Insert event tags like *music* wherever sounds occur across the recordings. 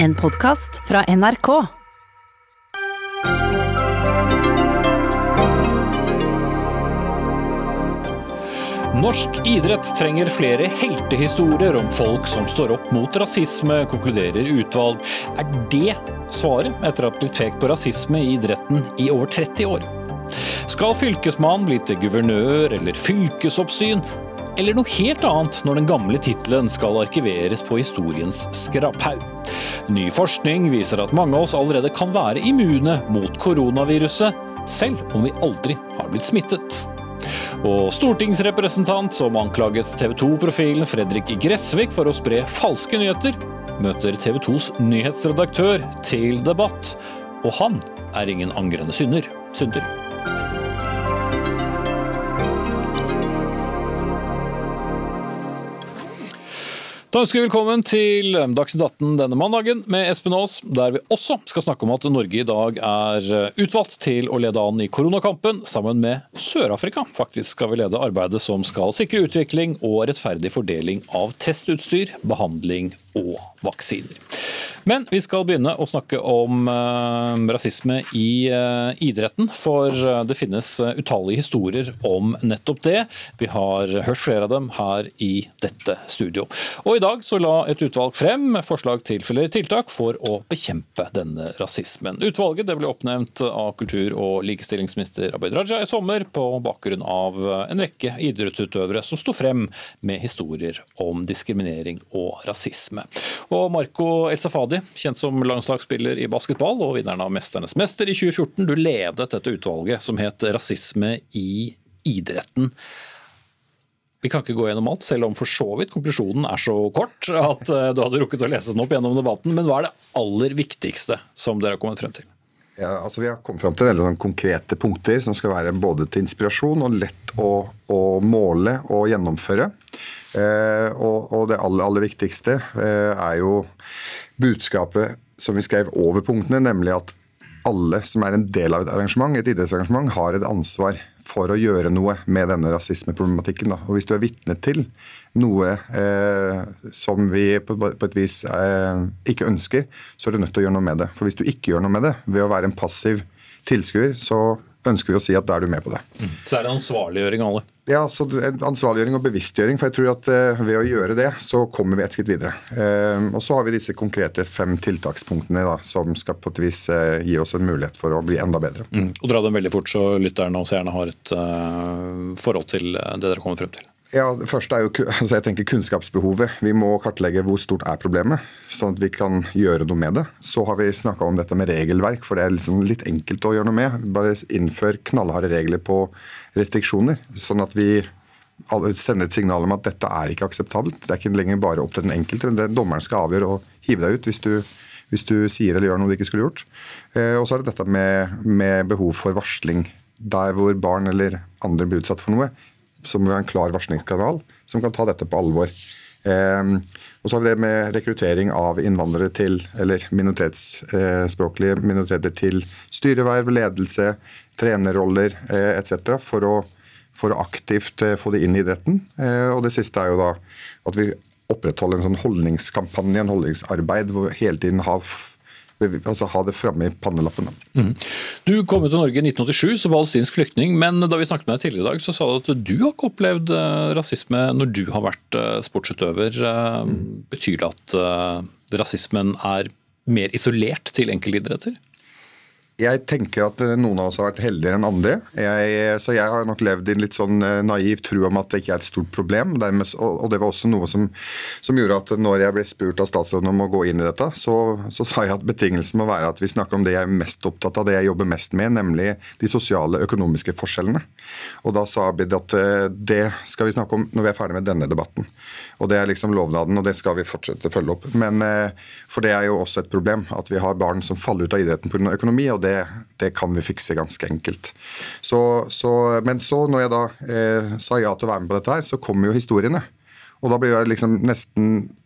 En podkast fra NRK. Norsk idrett trenger flere heltehistorier om folk som står opp mot rasisme, konkluderer utvalg. Er det svaret etter at det blitt pekt på rasisme i idretten i over 30 år? Skal fylkesmannen bli til guvernør eller fylkesoppsyn? Eller noe helt annet når den gamle tittelen skal arkiveres på historiens skraphaug? Ny forskning viser at mange av oss allerede kan være immune mot koronaviruset, selv om vi aldri har blitt smittet. Og stortingsrepresentant som anklaget TV 2-profilen Fredrik Gressvik for å spre falske nyheter, møter TV 2s nyhetsredaktør til debatt. Og han er ingen angrende synder. synder. Da ønsker vi velkommen til Dagsnytt 18 denne mandagen med Espen Aas, der vi også skal snakke om at Norge i dag er utvalgt til å lede an i koronakampen, sammen med Sør-Afrika. Faktisk skal vi lede arbeidet som skal sikre utvikling og rettferdig fordeling av testutstyr, behandling og vaksiner. Men vi skal begynne å snakke om uh, rasisme i uh, idretten. For uh, det finnes utallige historier om nettopp det. Vi har hørt flere av dem her i dette studio. Og i dag så la et utvalg frem forslag til flere tiltak for å bekjempe denne rasismen. Utvalget ble oppnevnt av kultur- og likestillingsminister Abid Raja i sommer på bakgrunn av en rekke idrettsutøvere som sto frem med historier om diskriminering og rasisme. Og Marco El Safadi kjent som landslagsspiller i basketball og vinneren av 'Mesternes mester' i 2014. Du ledet dette utvalget som het 'Rasisme i idretten'. Vi kan ikke gå gjennom alt, selv om for så vidt konklusjonen er så kort at eh, du hadde rukket å lese den opp gjennom debatten. Men hva er det aller viktigste som dere har kommet frem til? Ja, altså Vi har kommet frem til en del sånn konkrete punkter som skal være både til inspirasjon og lett å, å måle og gjennomføre. Eh, og, og, det aller, aller viktigste eh, er jo budskapet som vi skrev over punktene, nemlig at alle som er en del av et arrangement, et idrettsarrangement, har et ansvar for å gjøre noe med denne rasismeproblematikken. Og Hvis du er vitne til noe eh, som vi på, på et vis eh, ikke ønsker, så er du nødt til å gjøre noe med det. For hvis du ikke gjør noe med det, ved å være en passiv tilskuer, så ønsker vi å si at da er du med på det. Mm. Så er det ansvarliggjøring av alle? Ja, så Ansvarliggjøring og bevisstgjøring. for jeg tror at uh, Ved å gjøre det, så kommer vi et skritt videre. Uh, og Så har vi disse konkrete fem tiltakspunktene da, som skal på et vis uh, gi oss en mulighet for å bli enda bedre. Mm. Og Dra dem veldig fort, så lytterne og seerne har et forhold til det dere kommer frem til. Ja, Det første er jo altså jeg tenker kunnskapsbehovet. Vi må kartlegge hvor stort er problemet, sånn at vi kan gjøre noe med det. Så har vi snakka om dette med regelverk, for det er liksom litt enkelt å gjøre noe med. Bare innfør knallharde regler på restriksjoner, sånn at vi sender et signal om at dette er ikke akseptabelt. Det er ikke lenger bare opp til den enkelte. men Det dommeren skal avgjøre og hive deg ut hvis du, hvis du sier eller gjør noe du ikke skulle gjort. Eh, og så er det dette med, med behov for varsling. Der hvor barn eller andre blir utsatt for noe, så må vi ha en klar varslingskanal som kan ta dette på alvor. Eh, og så har vi det med rekruttering av innvandrere til, eller minoritetsspråklige minoriteter til styreverv, ledelse, trenerroller eh, etc. For, for å aktivt eh, få det inn i idretten. Eh, og det siste er jo da at vi opprettholder en sånn holdningskampanje, en holdningsarbeid, hvor vi hele tiden har altså ha det framme i pannelappen. Mm. Du kom til Norge i 1987 som palestinsk flyktning, men da vi snakket med deg tidligere i dag, så sa du at du har ikke opplevd eh, rasisme når du har vært eh, sportsutøver. Mm. Betyr det at rasismen er mer isolert til enkeltidretter? Jeg tenker at eh, noen av oss har vært heldigere enn andre. Jeg, så jeg har nok levd i en litt sånn eh, naiv tro om at det ikke er et stort problem. Dermed, og det var også noe som, som, gjorde at når jeg ble spurt av statsråden om å gå inn i dette, så, så sa jeg at betingelsen må være at vi snakker om det jeg er mest opptatt av, det jeg jobber mest med, nemlig de sosiale økonomiske forskjellene. Og da sa Abid at eh, det skal vi snakke om når vi er ferdig med denne debatten. Og Det er liksom lovnaden, og det skal vi fortsette å følge opp. Men For det er jo også et problem at vi har barn som faller ut av idretten pga. økonomi. og det det, kan vi fikse ganske enkelt. Så, så, men så, når jeg da eh, sa ja til å være med på dette, her, så kommer jo historiene. Og da blir jeg liksom nesten eh,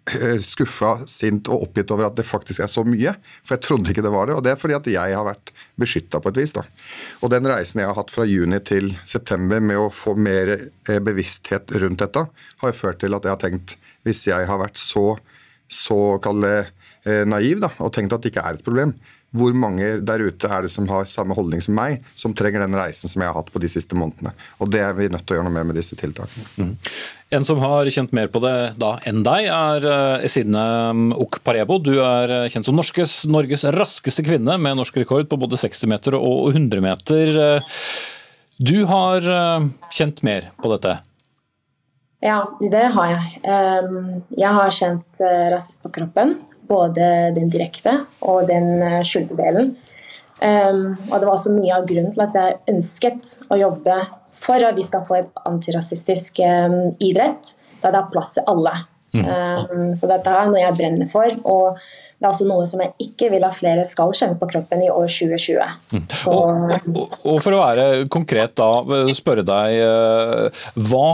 skuffa, sint og oppgitt over at det faktisk er så mye. For jeg trodde ikke det var det. Og det er fordi at jeg har vært beskytta på et vis. da. Og den reisen jeg har hatt fra juni til september med å få mer eh, bevissthet rundt dette, har jo ført til at jeg har tenkt hvis jeg har vært så, så kalle eh, naiv da, og tenkt at det ikke er et problem. Hvor mange der ute er det som har samme holdning som meg, som trenger den reisen som jeg har hatt på de siste månedene. Og Det er vi nødt til å gjøre noe med med disse tiltakene. Mm. En som har kjent mer på det da enn deg, er eh, Esine Okparebo. Ok Parebo. Du er eh, kjent som Norges, Norges raskeste kvinne med norsk rekord på både 60 meter og 100 meter. Du har kjent mer på dette? Ja, det har jeg. Jeg har kjent rasisme på kroppen både den direkte og den eh, skjulte delen. Um, og det var også mye av grunnen til at jeg ønsket å jobbe for at vi skal få et antirasistisk um, idrett da det er plass til alle. Mm. Um, så dette er noe jeg brenner for. og det er også noe som jeg ikke vil at flere skal kjenne på kroppen i år 2020. Mm. Og, og, og, For å være konkret da, spørre deg, eh, hva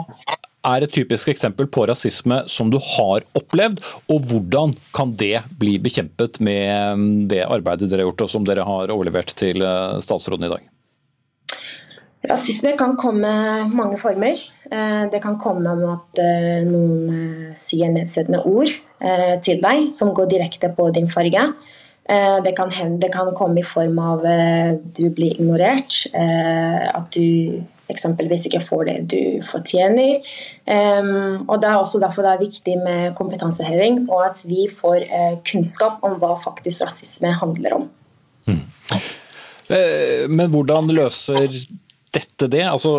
er et typisk eksempel på rasisme som du har opplevd, og hvordan kan det bli bekjempet med mm, det arbeidet dere har gjort og som dere har overlevert til eh, statsråden i dag? Rasisme kan komme mange former. Eh, det kan komme om at eh, noen sier nedsettende ord til deg som går direkte på din farge. Det kan, det kan komme i form av du blir ignorert, at du eksempelvis ikke får det du fortjener. Og Det er også derfor det er viktig med kompetanseheving, og at vi får kunnskap om hva faktisk rasisme handler om. Mm. Men hvordan løser dette det? Altså,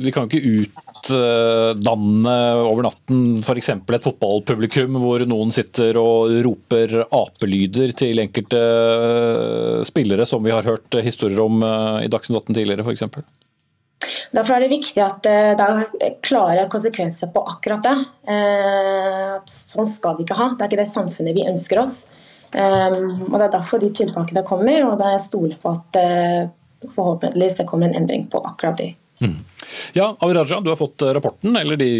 vi kan ikke utdanne over natten f.eks. et fotballpublikum hvor noen sitter og roper apelyder til enkelte eh, spillere, som vi har hørt historier om i Dagsnytt 18 tidligere f.eks.? Derfor er det viktig at eh, det er klare konsekvenser på akkurat det. Eh, sånn skal vi ikke ha. Det er ikke det samfunnet vi ønsker oss. Eh, og Det er derfor de tiltakene kommer, og da jeg stoler på at forhåpentligvis det kommer en endring på akkurat de. Ja, Avi Raja, du har fått rapporten, eller de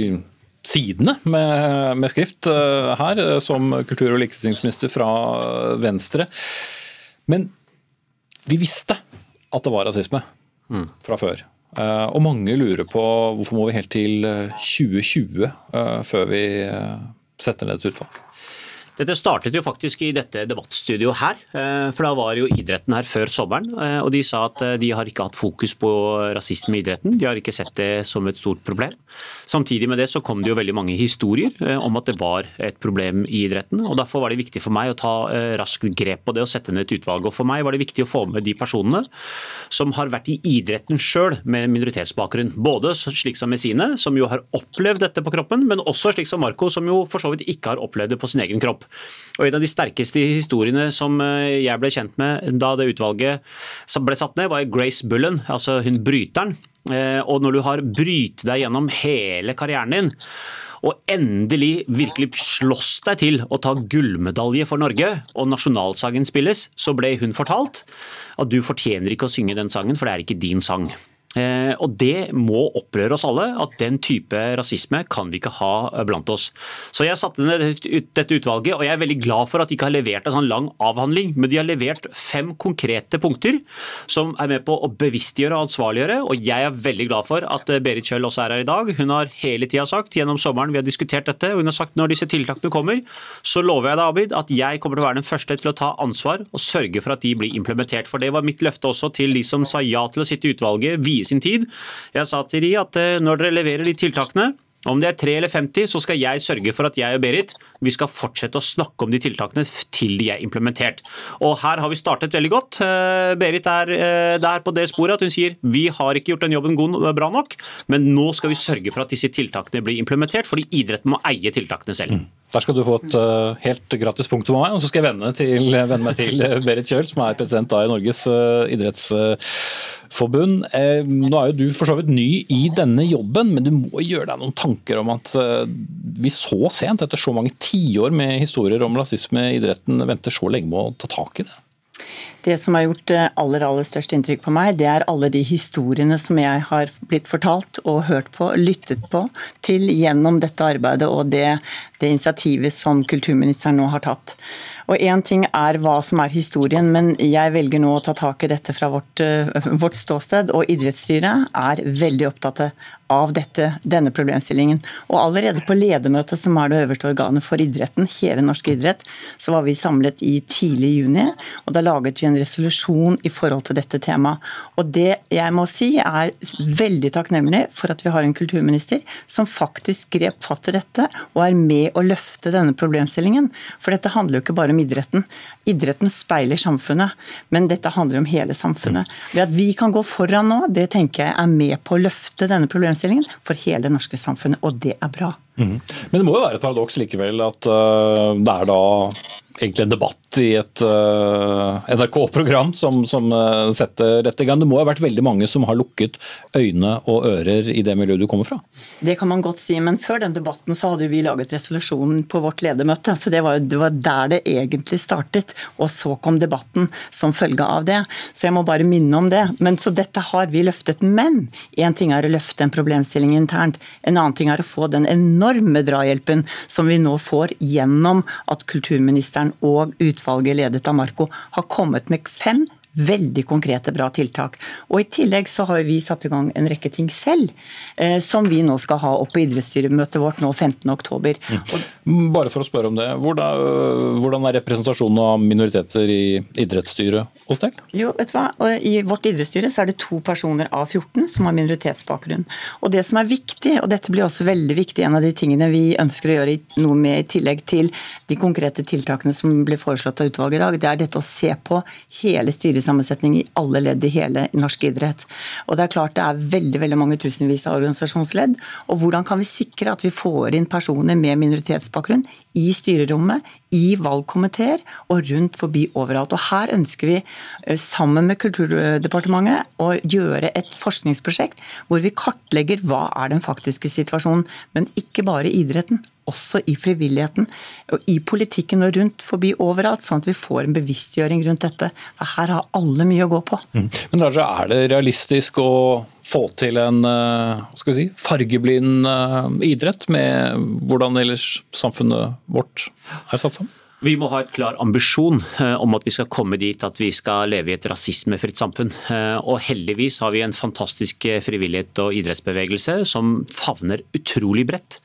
sidene med, med skrift her, som kultur- og likestillingsminister fra Venstre. Men vi visste at det var rasisme mm. fra før. Eh, og mange lurer på hvorfor må vi helt til 2020 eh, eh, før vi setter ned et utvalg. Dette startet jo faktisk i dette debattstudioet her. Eh, for da var jo idretten her før sommeren. Eh, og de sa at eh, de har ikke hatt fokus på rasisme i idretten. De har ikke sett det som et stort problem. Samtidig med det så kom det jo veldig mange historier om at det var et problem i idretten. og Derfor var det viktig for meg å ta raskt grep på det og sette ned et utvalg. Og For meg var det viktig å få med de personene som har vært i idretten sjøl med minoritetsbakgrunn. Både slik som Messine, som jo har opplevd dette på kroppen, men også slik som Marco, som jo for så vidt ikke har opplevd det på sin egen kropp. Og En av de sterkeste historiene som eh, jeg ble kjent med da det utvalget ble satt ned, var Grace Bullen, altså hun bryteren. Eh, og når du har brytet deg gjennom hele karrieren din, og endelig virkelig slåss deg til å ta gullmedalje for Norge, og nasjonalsangen spilles, så ble hun fortalt at du fortjener ikke å synge den sangen, for det er ikke din sang. Eh, og Det må opprøre oss alle, at den type rasisme kan vi ikke ha eh, blant oss. Så Jeg satte ned dette utvalget, og jeg er veldig glad for at de ikke har levert en sånn lang avhandling, men de har levert fem konkrete punkter som er med på å bevisstgjøre og ansvarliggjøre. og Jeg er veldig glad for at eh, Berit Kjøll også er her i dag. Hun har hele tida sagt gjennom sommeren vi har diskutert dette, og hun har sagt når disse tiltakene kommer, så lover jeg deg Abid, at jeg kommer til å være den første til å ta ansvar og sørge for at de blir implementert. For Det var mitt løfte også til de som sa ja til å sitte i utvalget. Sin tid. Jeg sa til de at eh, når dere leverer de tiltakene, om det er 3 eller 50, så skal jeg sørge for at jeg og Berit vi skal fortsette å snakke om de tiltakene til de er implementert. Og Her har vi startet veldig godt. Eh, Berit er eh, der på det sporet at hun sier vi har ikke gjort den jobben god, bra nok, men nå skal vi sørge for at disse tiltakene blir implementert, fordi idretten må eie tiltakene selv. Der skal du få et uh, helt gratis punktum av meg, og så skal jeg vende, til, vende meg til Berit Kjøl, som er president da i Norges uh, idrettsforbund. Uh, nå er jo du for så vidt ny i denne jobben, men du må gjøre deg noen tanker om at vi så sent, etter så mange tiår med historier om rasisme i idretten, venter så lenge med å ta tak i det? Det som har gjort eh, aller, aller størst inntrykk på meg, det er alle de historiene som jeg har blitt fortalt og hørt på, lyttet på, til gjennom dette arbeidet og det, det initiativet som kulturministeren nå har tatt. Og Én ting er hva som er historien, men jeg velger nå å ta tak i dette fra vårt, eh, vårt ståsted. Og idrettsstyret er veldig opptatt av dette, denne problemstillingen. Og allerede på ledermøtet, som er det øverste organet for idretten, hele norsk idrett, så var vi samlet i tidlig juni, og da laget vi en resolusjon i forhold til dette temaet. Og det jeg må si er veldig takknemlig for at vi har en kulturminister som faktisk grep fatt i dette og er med å løfte denne problemstillingen. For dette handler jo ikke bare om idretten. Idretten speiler samfunnet, men dette handler om hele samfunnet. Det at vi kan gå foran nå, det tenker jeg er med på å løfte denne problemstillingen for hele det norske samfunnet, og det er bra. Mm. Men det må jo være et paradoks likevel at uh, det er da egentlig en debatt i et uh, NRK-program som, som uh, setter dette i gang. Det må ha vært veldig mange som har lukket øyne og ører i det miljøet du kommer fra? Det kan man godt si, men før den debatten så hadde vi laget resolusjonen på vårt ledermøte. Så det var, det var der det egentlig startet. Og så kom debatten som følge av det. Så jeg må bare minne om det. Men Så dette har vi løftet. Men én ting er å løfte en problemstilling internt. En annen ting er å få den enorme drahjelpen som vi nå får gjennom at kulturministeren og utvalget ledet av Marco har kommet med fem veldig konkrete, bra tiltak. Og I tillegg så har vi satt i gang en rekke ting selv, eh, som vi nå skal ha opp på idrettsstyremøtet vårt nå 15.10. Mm. Bare for å spørre om det. Hvordan, hvordan er representasjonen av minoriteter i idrettsstyret hos deg? Jo, vet du hva? I vårt idrettsstyre så er det to personer av 14 som har minoritetsbakgrunn. Og det som er viktig, og dette blir også veldig viktig, en av de tingene vi ønsker å gjøre noe med i tillegg til de konkrete tiltakene som ble foreslått av utvalget i dag, det er dette å se på hele styresammensetning i alle ledd i hele norsk idrett. Og det er klart det er veldig veldig mange tusenvis av organisasjonsledd. Og hvordan kan vi sikre at vi får inn personer med minoritetsbakgrunn i styrerommet, i valgkomiteer og rundt forbi overalt. Og Her ønsker vi eh, sammen med Kulturdepartementet å gjøre et forskningsprosjekt hvor vi kartlegger hva er den faktiske situasjonen, men ikke bare idretten også i frivilligheten og i politikken og rundt forbi overalt, sånn at vi får en bevisstgjøring rundt dette. For her har alle mye å gå på. Mm. Men Raja, Er det realistisk å få til en eh, si, fargeblind eh, idrett, med hvordan ellers samfunnet vårt er satt sammen? Vi må ha et klar ambisjon eh, om at vi skal komme dit at vi skal leve i et rasismefritt samfunn. Og heldigvis har vi en fantastisk frivillighet og idrettsbevegelse som favner utrolig bredt.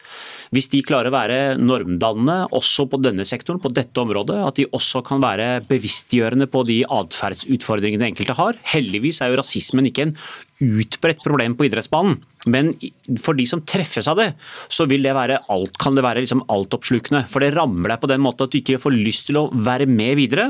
Hvis de klarer å være normdannende også på denne sektoren, på dette området, at de også kan være bevisstgjørende på de atferdsutfordringene enkelte har. Heldigvis er jo rasismen ikke en utbredt problem på idrettsbanen. Men for de som treffes av det, så det alt, kan det være liksom altoppslukende. For det rammer deg på den måten at du ikke får lyst til å være med videre.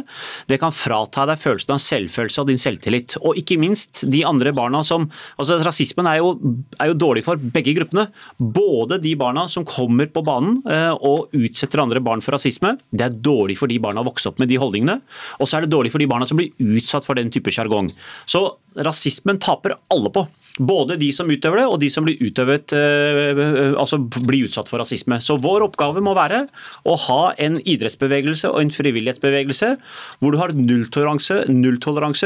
Det kan frata deg følelsen av selvfølelse og din selvtillit. Og ikke minst de andre barna som altså Rasismen er jo, er jo dårlig for begge gruppene. Både de barna som kommer på banen eh, og utsetter andre barn for rasisme. Det er dårlig for de barna å vokse opp med de holdningene. Og så er det dårlig for de barna som blir utsatt for den type sjargong. Så rasismen taper alle på. Både de som utøver det, og de som blir, utøvet, eh, altså blir utsatt for rasisme. Så vår oppgave må være å ha en idrettsbevegelse og en frivillighetsbevegelse hvor du har nulltoleranse, null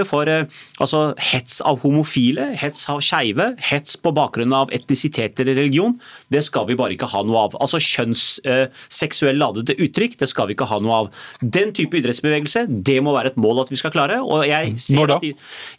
for eh, altså, hets av homofile, hets av skeive, hets på bakgrunn av etnisitet eller religion. Det skal vi bare ikke ha noe av. Altså Kjønnsseksuell ladede uttrykk, det skal vi ikke ha noe av. Den type idrettsbevegelse, det må være et mål at vi skal klare. og jeg ser Når da? At de,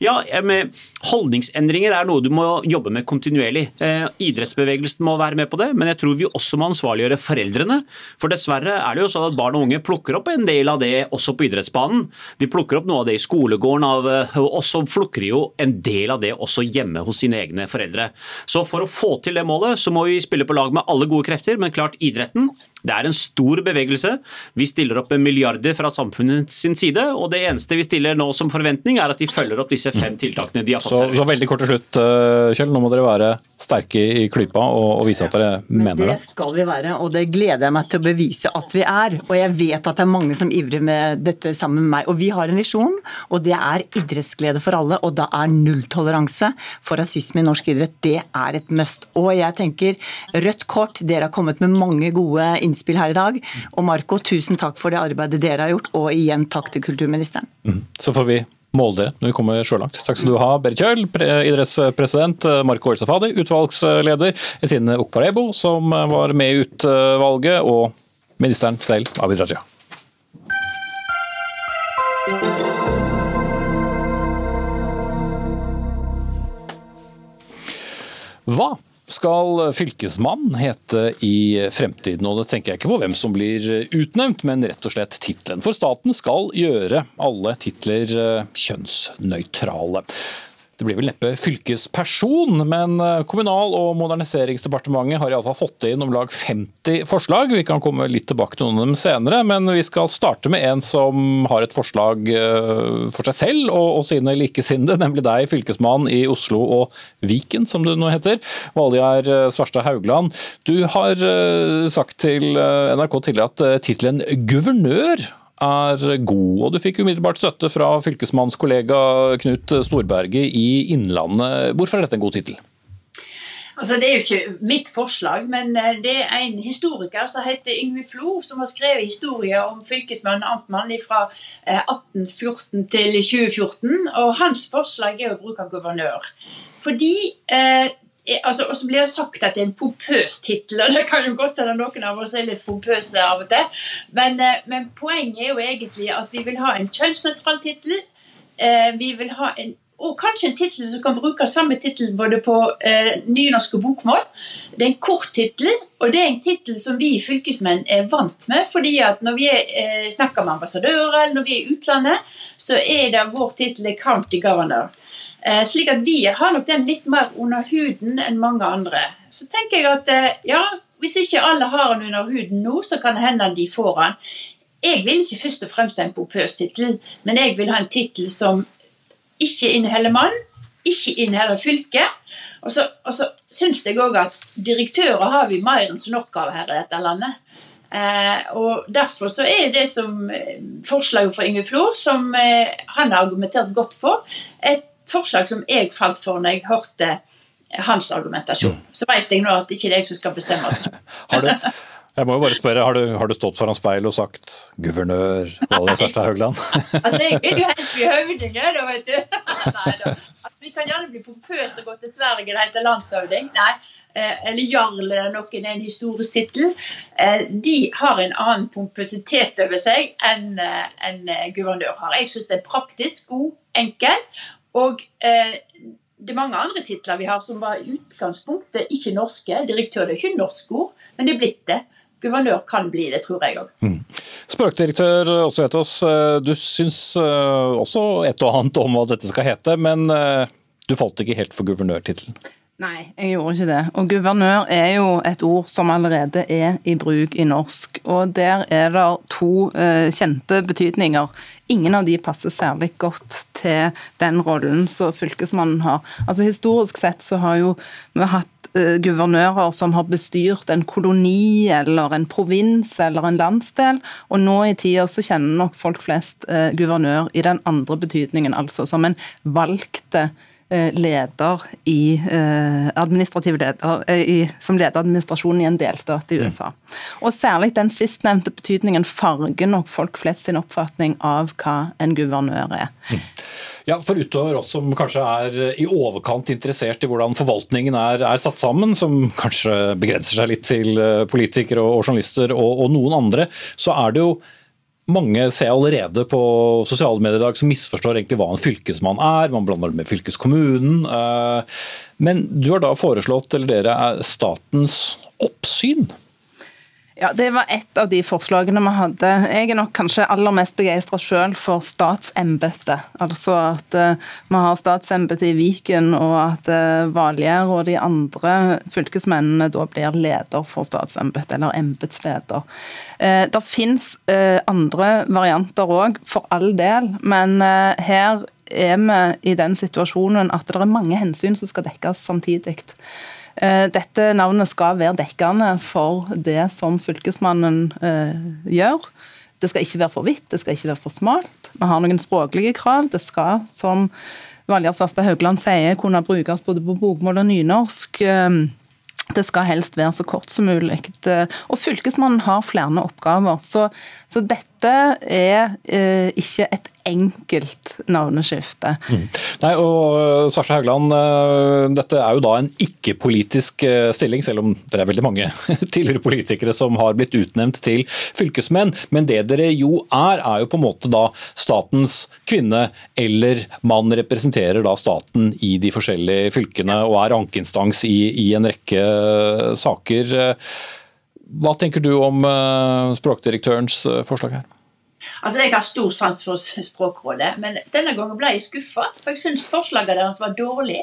ja, med Holdningsendringer er noe du må jobbe med kontinuerlig. Eh, idrettsbevegelsen må være med på det, men jeg tror vi også må ansvarliggjøre foreldrene. For dessverre er det jo sånn at barn og unge plukker opp en del av det også på idrettsbanen. De plukker opp noe av det i skolegården, av, eh, og så plukker de jo en del av det også hjemme hos sine egne foreldre. Så for å få til det målet, så må vi spille på lag med alle gode krefter, men klart idretten det er en stor bevegelse. Vi stiller opp milliarder fra samfunnet sin side, og det eneste vi stiller nå som forventning, er at de følger opp disse fem tiltakene de har fått så, så veldig kort til slutt, eh, Kjell. Nå må dere være sterke i klypa og, vise at dere Men mener det. Det skal vi være, og det gleder jeg meg til å bevise at vi er. Og jeg vet at det er mange som ivrer med dette sammen med meg. Og vi har en visjon, og det er idrettsglede for alle. Og da er nulltoleranse for rasisme i norsk idrett, det er et must. Og jeg tenker rødt kort, dere har kommet med mange gode innspill her i dag. Og Marco, tusen takk for det arbeidet dere har gjort, og igjen takk til kulturministeren. Mm. Så får vi måle dere når vi kommer så langt. Takk skal du ha, Berit Kjøll, idrettspresident, Marco Elsafadi, utvalgsleder, Esine Okparebo, som var med i utvalget, og ministeren selv, Abid Raja. Hva skal fylkesmann hete i fremtiden? Og det tenker jeg ikke på hvem som blir utnevnt, men rett og slett tittelen. For staten skal gjøre alle titler eh, kjønnsnøytrale. Det blir vel neppe fylkesperson, men eh, Kommunal- og moderniseringsdepartementet har iallfall fått inn om lag 50 forslag. Vi kan komme litt tilbake til noen av dem senere, men vi skal starte med en som har et forslag eh, for seg selv og, sine likesinnede, *laughs* nemlig deg, fylkesmann i Oslo og Viken, som du nå heter. Valgjerd eh, Svarstad Haugland. Du har sagt til NRK tidligere at tittelen guvernør er god. Og du fikk umiddelbart støtte fra fylkesmannskollega Knut Storberget i Innlandet. Hvorfor er dette en god tittel? Altså, det er jo ikke mitt forslag, men eh, det er en historiker som heter Yngve Flo, som har skrevet historier om fylkesmann amtmann fra 1814 eh, til 2014. Og hans forslag er å bruke guvernør. Fordi eh, altså, og så blir det sagt at det er en pompøs tittel, og det kan jo godt hende noen av oss er litt pompøse av og til. Men, eh, men, poenget er jo egentlig at vi vil ha en kjønnsnøytral tittel. Eh, vi vil ha en og kanskje en tittel som kan bruke samme tittel både på eh, nynorsk og bokmål. Det er en kort tittel, og det er en tittel som vi fylkesmenn er vant med. fordi at når vi er, eh, snakker med ambassadører eller når vi er i utlandet, så er det vår tittel county governor. Eh, slik at vi har nok den litt mer under huden enn mange andre. Så tenker jeg at eh, ja, hvis ikke alle har den under huden nå, så kan det hende de får den. Jeg vil ikke først og fremst ha en pompøs tittel, men jeg vil ha en tittel som ikke inneholder mann, ikke inneholder fylke. Og så, og så syns jeg òg at direktører har vi mer enn nok av her i dette landet. Eh, og Derfor så er det som eh, forslaget fra Inge Flor, som eh, han har argumentert godt for, et forslag som jeg falt for når jeg hørte hans argumentasjon. Så vet jeg nå at det ikke er jeg som skal bestemme. *laughs* har, du, jeg må jo bare spørre, har du, har du stått foran speilet og sagt 'guvernør Valgerd Sørstad Haugland'? *laughs* altså, jeg vil jo helt i høvding, da, vet du. *laughs* Nei, da. Altså, vi kan gjerne bli pompøse og gå til Sverige og hete landshøvding. Nei. Eh, eller jarl eller noen er en historisk tittel. Eh, de har en annen pompøsitet over seg enn eh, en guvernør har. Jeg syns det er praktisk, god, enkel, og eh, det er mange andre titler vi har som var i utgangspunktet ikke norske. Direktør det er ikke norsk ord, men det er blitt det. Guvernør kan bli det, tror jeg òg. Mm. Språkdirektør også Vetås, eh, du syns eh, også et og annet om hva dette skal hete, men eh, du falt ikke helt for guvernørtittelen? Nei, jeg gjorde ikke det. Og guvernør er jo et ord som allerede er i bruk i norsk. Og der er det to kjente betydninger. Ingen av de passer særlig godt til den rollen som fylkesmannen har. Altså Historisk sett så har jo vi hatt uh, guvernører som har bestyrt en koloni eller en provins eller en landsdel, og nå i tida så kjenner nok folk flest uh, guvernør i den andre betydningen, altså som en valgte Eh, leder i eh, administrativ leder, eh, i, som leder administrasjonen i en delstat i mm. USA. Og Særlig den sistnevnte betydningen farger nok folk flest sin oppfatning av hva en guvernør er. Mm. Ja, for Utover oss som kanskje er i overkant interessert i hvordan forvaltningen er, er satt sammen, som kanskje begrenser seg litt til politikere og, og journalister og, og noen andre, så er det jo mange ser allerede på sosiale medier i dag som misforstår egentlig hva en fylkesmann er. Man blander det med fylkeskommunen. Eh, men du har da foreslått, eller dere er statens oppsyn. Ja, Det var ett av de forslagene vi hadde. Jeg er nok kanskje aller mest begeistra sjøl for statsembetet. Altså at uh, vi har statsembetet i Viken, og at uh, Valgjerd og de andre fylkesmennene da blir leder for statsembetet, eller embetsleder. Uh, det fins andre varianter òg, for all del, men her er vi i den situasjonen at det er mange hensyn som skal dekkes samtidig. Eh, dette navnet skal være dekkende for det som Fylkesmannen eh, gjør. Det skal ikke være for hvitt, det skal ikke være for smalt. Vi har noen språklige krav. Det skal, som Valgjerd Svarstad Haugland sier, kunne brukes både på bokmål og nynorsk. Eh, det skal helst være så kort som mulig. Og Fylkesmannen har flere oppgaver. Så, så dette er eh, ikke et enkelt navneskifte. Mm. Nei, og eh, Haugland, eh, dette er jo da en ikke-politisk eh, stilling, selv om det er veldig mange *laughs* tidligere politikere som har blitt utnevnt til fylkesmenn. Men det dere jo er, er jo på en måte da statens kvinne eller mann representerer da staten i de forskjellige fylkene og er ankeinstans i, i en rekke saker. Hva tenker du om språkdirektørens forslag her? Altså, Jeg har stor sans for Språkrådet, men denne gangen ble jeg skuffa. For jeg syns forslaget deres var dårlig.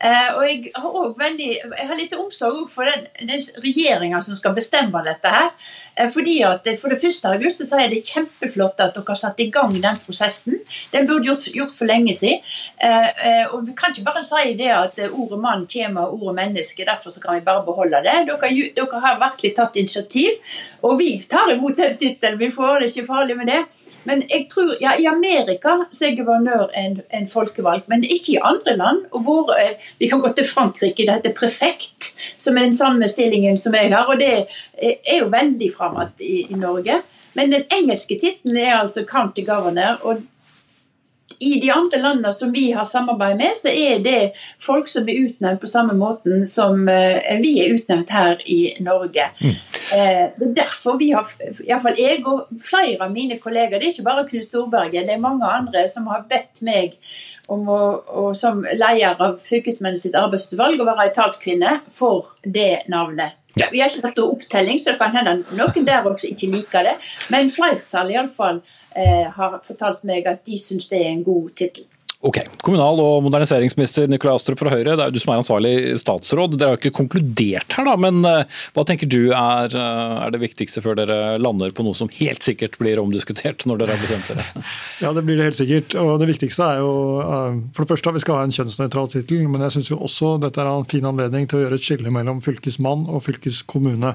Uh, og jeg har, veldig, jeg har litt omsorg for den, den regjeringa som skal bestemme dette. her. Eh, fordi at, For det første august så er det kjempeflott at dere har satt i gang den prosessen. Den burde gjort, gjort for lenge siden. Eh, og Vi kan ikke bare si det at ordet mann kommer av ordet menneske, derfor så kan vi bare beholde det. Dere, dere har virkelig tatt initiativ, og vi tar imot den tittelen. Vi får det ikke farlig med det. Men jeg tror, ja, I Amerika så er guvernør en, en folkevalgt, men ikke i andre land. og hvor, eh, Vi kan gå til Frankrike, det heter prefekt, som er den samme stillingen som jeg har. og Det er jo veldig framover i, i Norge. Men den engelske tittelen er altså county governor. og i de andre landene som vi har samarbeid med, så er det folk som er utnevnt på samme måten som eh, vi er utnevnt her i Norge. Mm. Eh, det er derfor vi har, iallfall jeg og flere av mine kolleger, det er ikke bare Knut Storberget, det er mange andre som har bedt meg om å, og som leder av fylkesmennene sitt arbeidsutvalg å være ei talskvinne for det navnet. Ja. Vi har ikke tatt opptelling, så det kan hende noen der også ikke liker det. Men flertallet iallfall eh, har fortalt meg at de syns det er en god tittel. Ok, Kommunal- og moderniseringsminister Nikolai Astrup fra Høyre, det er jo du som er ansvarlig statsråd. Dere har jo ikke konkludert her, da, men uh, hva tenker du er, uh, er, det viktigste før dere lander på noe som helt sikkert blir omdiskutert når dere har bestemt dere? *laughs* ja, det blir det helt sikkert. Og det viktigste er jo uh, for det første at vi skal ha en kjønnsnøytral tittel, men jeg syns jo også dette er en fin anledning til å gjøre et skille mellom fylkesmann og fylkeskommune.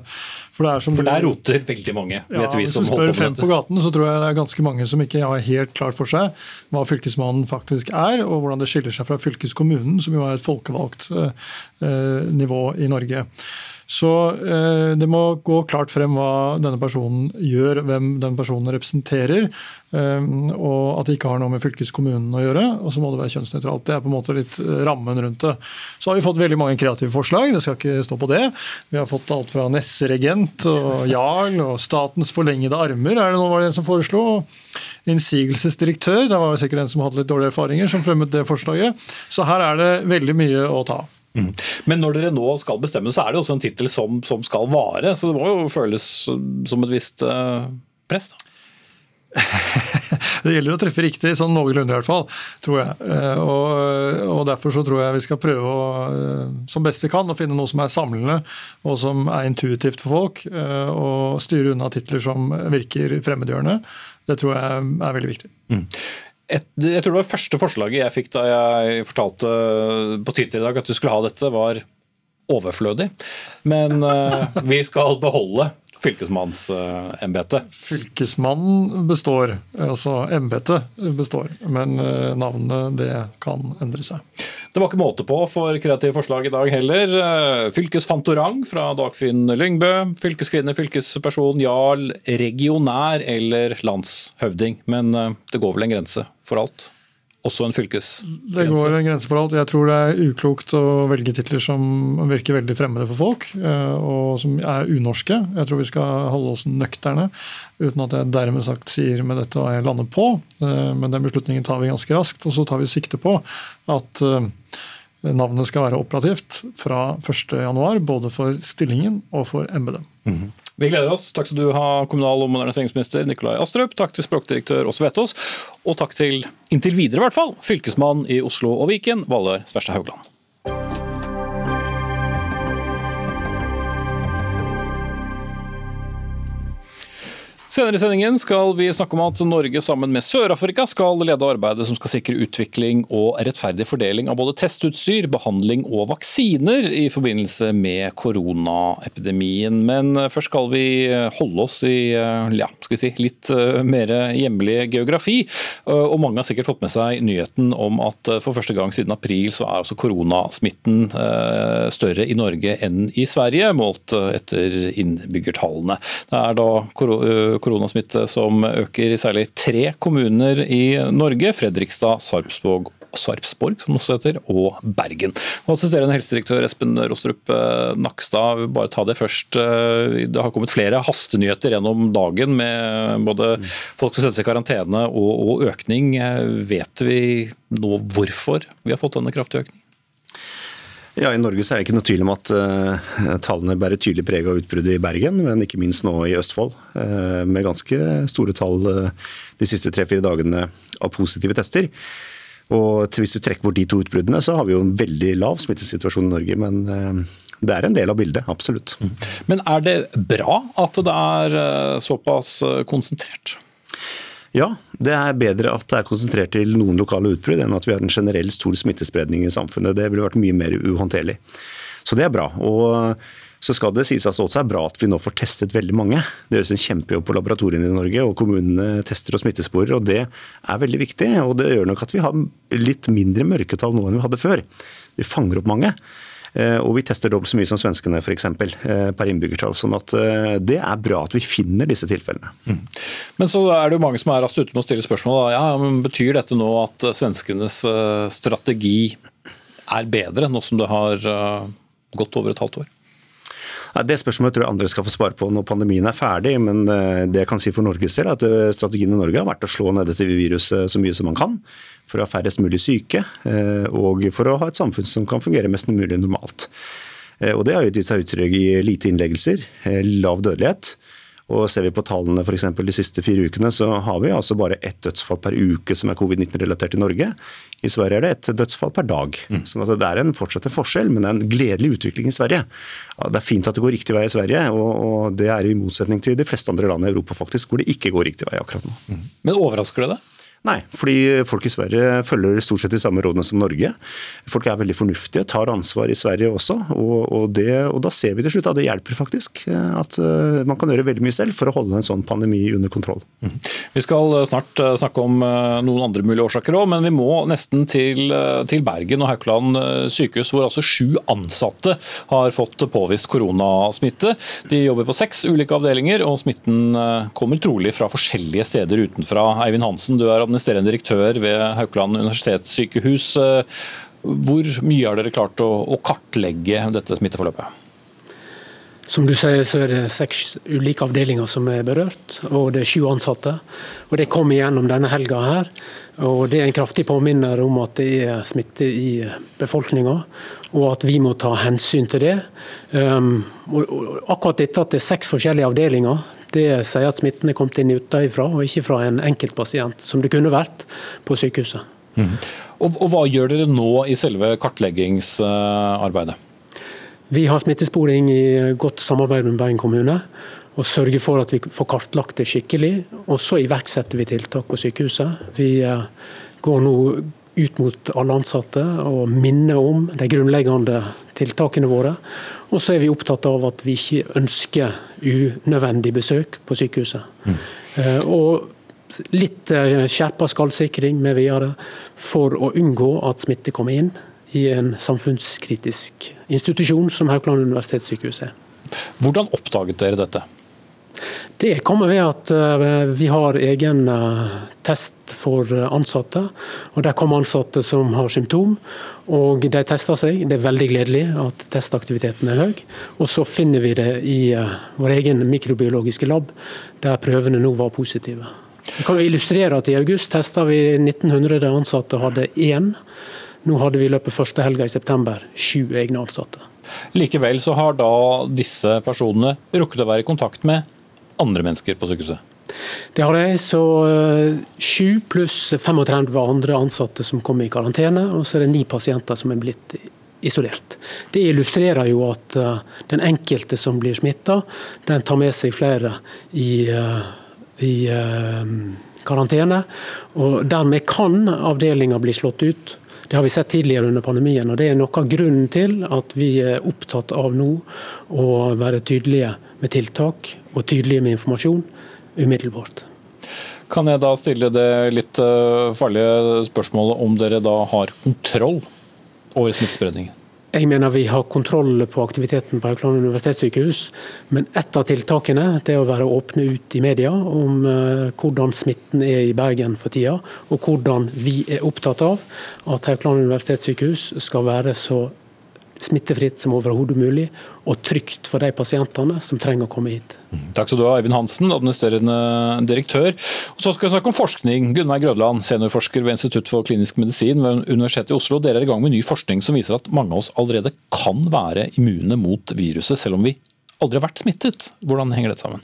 For, det er som, for der roter veldig mange, vet vi som holder på med dette. Hvis du spør fem på gaten, så tror jeg det er ganske mange som ikke har helt klart for seg hva fylkesmannen faktisk er, og hvordan det skiller seg fra fylkeskommunen, som jo er et folkevalgt eh, eh, nivå i Norge. Så eh, det må gå klart frem hva denne personen gjør, hvem den personen representerer. og at det ikke har noe med fylkeskommunen å gjøre. Og så må det være kjønnsnøytralt. Det er på en måte litt rammen rundt det. Så har vi fått veldig mange kreative forslag, det skal ikke stå på det. Vi har fått alt fra nesseregent og jarl og statens forlengede armer, er det nå var det en som foreslo innsigelsesdirektør. Det var sikkert den som hadde litt dårlige erfaringer, som fremmet det forslaget. Så her er det veldig mye å ta. Mm. Men når dere nå skal bestemme, så er det også en tittel som, som, skal vare. Så det må jo føles som et visst uh, press? da. *laughs* det gjelder å treffe riktig, sånn noenlunde i hvert fall, tror jeg. Eh, og, og, Derfor så tror jeg vi skal prøve å, eh, som best vi kan å finne noe som er samlende og som er intuitivt for folk. Og styre unna titler som virker fremmedgjørende. Det tror jeg er veldig viktig. Mm. Et, jeg tror det var første forslaget jeg fikk da jeg fortalte på Twitter i dag at du skulle ha dette, var overflødig. Men uh, vi skal beholde fylkesmannsembetet? Fylkesmannen består, altså embetet består. Men eh, navnet det kan endre seg. Det var ikke måte på for kreative forslag i dag heller. Eh, fylkesfantorang fra Dagfinn Lyngbø. Fylkeskvinne, fylkesperson, jarl, regionær eller landshøvding. Men eh, det går vel en grense for alt? Også en fylkesgrense? Det går en grense for alt. Jeg tror det er uklokt å velge titler som virker veldig fremmede for folk, eh, og som er unorske. Jeg tror vi skal holde oss nøkterne, uten at jeg dermed sagt sier med dette hva jeg lander på. Eh, men den beslutningen tar vi ganske raskt, og så tar vi sikte på at eh, navnet skal være operativt fra 1.1, både for stillingen og for embetet. Mm -hmm. Vi gleder oss. Takk skal du ha, kommunal- og moderniseringsminister Nikolai Astrup. Takk til språkdirektør Åse Vetås. Og takk til, inntil videre i hvert fall, fylkesmann i Oslo og Viken, Valør Sverstad Haugland. Senere i sendingen skal vi snakke om at Norge sammen med Sør-Afrika skal lede arbeidet som skal sikre utvikling og rettferdig fordeling av både testutstyr, behandling og vaksiner i forbindelse med koronaepidemien. Men først skal vi holde oss i ja, skal vi si, litt eh, mer hjemlig geografi. Eh, og mange har sikkert fått med seg nyheten om at eh, for første gang siden april så er altså koronasmitten større i Norge enn i Sverige, målt etter innbyggertallene. Det er da koronasmitte som øker i særlig tre kommuner i Norge. Fredrikstad, Sarpsborg Sarpsborg, som også heter, og Bergen. Og assisterende helsedirektør Espen Rostrup eh, Nakstad, bare ta det først. Eh, det har kommet flere hastenyheter gjennom dagen med både folk som settes i karantene og økning. Eh, vet vi nå hvorfor vi har fått denne kraftige økningen? Ja, I Norge er det ikke noe tvil om at uh, tallene bærer tydelig preg av utbruddet i Bergen, men ikke minst nå i Østfold. Uh, med ganske store tall uh, de siste tre-fire dagene av positive tester. Og Hvis du trekker bort de to utbruddene, så har vi jo en veldig lav smittesituasjon i Norge. Men det er en del av bildet, absolutt. Mm. Men er det bra at det er såpass konsentrert? Ja, det er bedre at det er konsentrert til noen lokale utbrudd enn at vi har en generell stor smittespredning i samfunnet. Det ville vært mye mer uhåndterlig. Så det er bra. Og så skal det sies at det også er bra at vi nå får testet veldig mange. Det gjøres en kjempejobb på laboratoriene i Norge, og kommunene tester og smittesporer. og Det er veldig viktig. og Det gjør nok at vi har litt mindre mørketall nå enn vi hadde før. Vi fanger opp mange. Eh, og vi tester dobbelt så mye som svenskene f.eks. Eh, per innbyggertall. sånn at eh, det er bra at vi finner disse tilfellene. Mm. Men så er det jo mange som er raskt ute med å stille spørsmål. Ja, men Betyr dette nå at svenskenes strategi er bedre, nå som det har gått over et halvt år? Det spørsmålet tror jeg andre skal få svare på når pandemien er ferdig. Men det jeg kan si for Norges del, er at strategien i Norge har vært å slå ned dette viruset så mye som man kan for å ha færrest mulig syke, eh, og for å ha et samfunn som kan fungere mest mulig normalt. Eh, og Det har gitt seg uttrykk i lite innleggelser, eh, lav dødelighet. Og Ser vi på tallene for de siste fire ukene, så har vi altså bare ett dødsfall per uke som er covid-19-relatert i Norge. I Sverige er det ett dødsfall per dag. Mm. Sånn at Det er en, fortsatt en forskjell, men det er en gledelig utvikling i Sverige. Ja, det er fint at det går riktig vei i Sverige, og, og, det er i motsetning til de fleste andre land i Europa faktisk, hvor det ikke går riktig vei akkurat nå. Mm. Men overrasker det deg? Nei, fordi folk i Sverige følger stort sett de samme rådene som Norge. Folk er veldig fornuftige, tar ansvar i Sverige også. Og, og, det, og da ser vi til slutt at det hjelper faktisk. At eh, man kan gjøre veldig mye selv for å holde en sånn pandemi under kontroll. Mhm. Vi skal eh, snart eh, snakke om noen andre mulige årsaker òg, men vi må nesten til, til Bergen og Haukeland sykehus, hvor altså sju ansatte har fått påvist koronasmitte. De jobber på seks ulike avdelinger, og smitten kommer trolig fra forskjellige steder utenfra. Eivind Hansen, du er administrerende administrerende direktør ved Haukeland universitetssykehus. Hvor mye har dere klart å, kartlegge dette smitteforløpet? Som du sier, så er det seks ulike avdelinger som er berørt, og det er sju ansatte. Og Det kom igjennom denne helga her. og Det er en kraftig påminner om at det er smitte i befolkninga, og at vi må ta hensyn til det. Um, og akkurat dette at det er seks forskjellige avdelinger, det sier at smitten er kommet inn utenfra, og ikke fra en enkeltpasient, som det kunne vært på sykehuset. Mm. Og, og, Hva gjør dere nå i selve kartleggingsarbeidet? Vi har smittesporing i godt samarbeid med Bergen kommune. Og sørger for at vi får kartlagt det skikkelig. Og så iverksetter vi tiltak på sykehuset. Vi eh, går nå ut mot alle ansatte og minner om de grunnleggende tiltakene våre. Og så er vi opptatt av at vi ikke ønsker unødvendig besøk på sykehuset. Mm. Og litt eh, skjerpa skallsikring med videre for å unngå at smitte kommer inn i en samfunnskritisk institusjon som Haukeland universitetssykehus er. Hvordan oppdaget dere dette? Det kommer ved at eh, vi har egen eh, test for ansatte. og Der kommer ansatte som har symptom, og de tester seg. Det er veldig gledelig at testaktiviteten er høy. Og så finner vi det i eh, vår egen mikrobiologiske lab, der prøvene nå var positive. Jeg kan illustrere at I august testa vi 1900 ansatte, hadde én. Nå hadde vi i løpet første helga i september sju egne ansatte. Likevel så har da disse personene rukket å være i kontakt med andre mennesker på sykehuset? Det har jeg. Så eh, sju pluss 35 andre ansatte som kom i karantene, og så er det ni pasienter som er blitt isolert. Det illustrerer jo at eh, den enkelte som blir smitta, den tar med seg flere i, eh, i karantene. og Dermed kan avdelinga bli slått ut. Det har vi sett tidligere under pandemien. og Det er noe av grunnen til at vi er opptatt av nå å være tydelige med tiltak og tydelige med informasjon umiddelbart. Kan jeg da stille det litt eh, farlige spørsmålet om dere da har kontroll over smittespredningen? Jeg mener vi har kontroll på aktiviteten på Haukeland universitetssykehus, men ett av tiltakene det er å være åpne ut i media om uh, hvordan smitten er i Bergen for tida, og hvordan vi er opptatt av at Haukeland universitetssykehus skal være så smittefritt som overhodet mulig, og trygt for de pasientene som trenger å komme hit. Takk skal du ha, Eivind Hansen, administrerende direktør. Og så skal vi snakke om forskning. Gunnar Grødland, seniorforsker ved Institutt for klinisk medisin ved Universitetet i Oslo. Dere er i gang med ny forskning som viser at mange av oss allerede kan være immune mot viruset, selv om vi aldri har vært smittet. Hvordan henger dette sammen?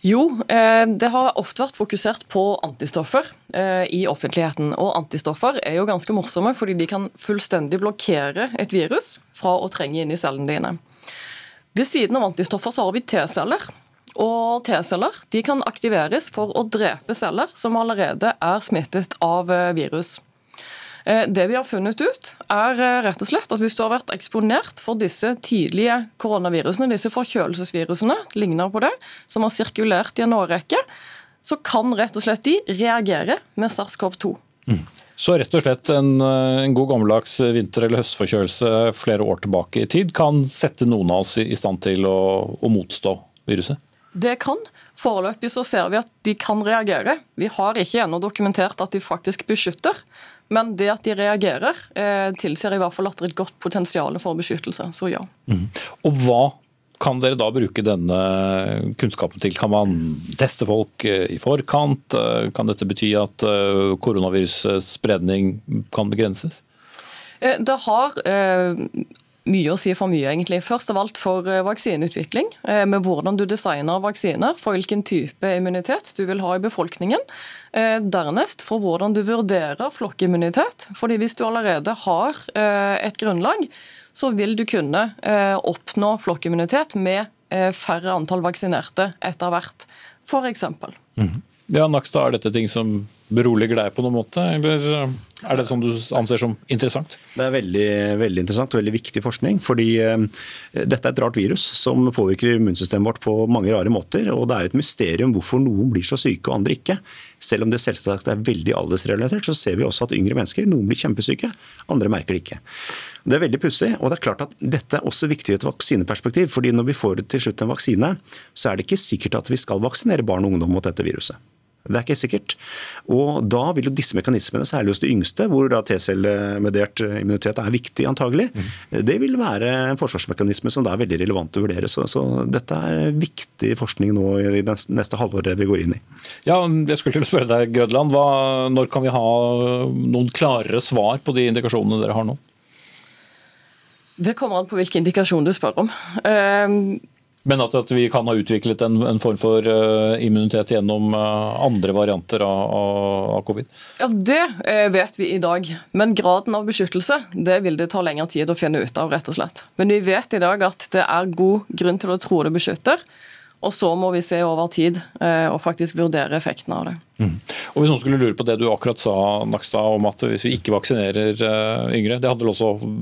Jo, eh, det har ofte vært fokusert på antistoffer eh, i offentligheten. Og antistoffer er jo ganske morsomme, fordi de kan fullstendig blokkere et virus fra å trenge inn i cellene dine. Ved siden av antistoffer så har vi T-celler. Og T-celler kan aktiveres for å drepe celler som allerede er smittet av eh, virus. Eh, det vi har funnet ut, er eh, rett og slett at hvis du har vært eksponert for disse tidlige koronavirusene, disse forkjølelsesvirusene, ligner på det, som har sirkulert i en årrekke, så kan rett og slett de reagere med SARS-CoV-2. Mm. Så rett og slett en, eh, en god gammeldags vinter- eller høstforkjølelse flere år tilbake i tid kan sette noen av oss i stand til å, å motstå viruset? Det kan. Foreløpig så ser vi at de kan reagere. Vi har ikke ennå dokumentert at de faktisk beskytter. Men det at de reagerer, eh, tilsier i hvert fall at det er et godt potensial for beskyttelse. Så ja. Mm. Og hva kan dere da bruke denne kunnskapen til? Kan man teste folk eh, i forkant? Eh, kan dette bety at eh, koronavirusets spredning kan begrenses? Det har mye å si for mye, egentlig. Først av alt for eh, vaksineutvikling, eh, med hvordan du designer vaksiner, for hvilken type immunitet du vil ha i befolkningen. Eh, dernest for hvordan du vurderer flokkimmunitet. fordi hvis du allerede har et grunnlag, så vil du kunne oppnå flokkimmunitet med færre antall vaksinerte etter hvert, f.eks. Mm -hmm. Ja, Nakstad, Er dette ting som beroliger deg på noen måte, eller er det sånn du anser som interessant? Det er veldig, veldig interessant og veldig viktig forskning. fordi uh, Dette er et rart virus som påvirker immunsystemet vårt på mange rare måter. og Det er jo et mysterium hvorfor noen blir så syke og andre ikke. Selv om det selvsagt er veldig aldersrelatert, så ser vi også at yngre mennesker, noen blir kjempesyke, andre merker det ikke. Det er veldig pussig, og det er klart at dette er også viktig i et vaksineperspektiv. fordi når vi får til slutt en vaksine, så er det ikke sikkert at vi skal vaksinere barn og ungdom mot dette viruset. Det er ikke sikkert. Og Da vil jo disse mekanismene, særlig hos de yngste, hvor da T-cellemediert immunitet er viktig antagelig, mm. det vil være en forsvarsmekanisme som da er veldig relevant å vurdere. Så, så, dette er viktig forskning nå i det neste halvåret vi går inn i. Ja, jeg skulle til å spørre deg, Grødland, hva, Når kan vi ha noen klarere svar på de indikasjonene dere har nå? Det kommer an på hvilken indikasjon du spør om. Uh, men at, at, vi kan ha utviklet en, en form for uh, immunitet gjennom uh, andre varianter av, av, covid? Ja, Det uh, vet vi i dag. Men graden av beskyttelse det vil det ta lengre tid å finne ut av. rett og slett. Men vi vet i dag at det er god grunn til å tro det beskytter. Og så må vi se over tid og faktisk vurdere effekten av det. Mm. Og Hvis noen skulle lure på det du akkurat sa Nakstad, om at hvis vi ikke vaksinerer yngre, det handler også om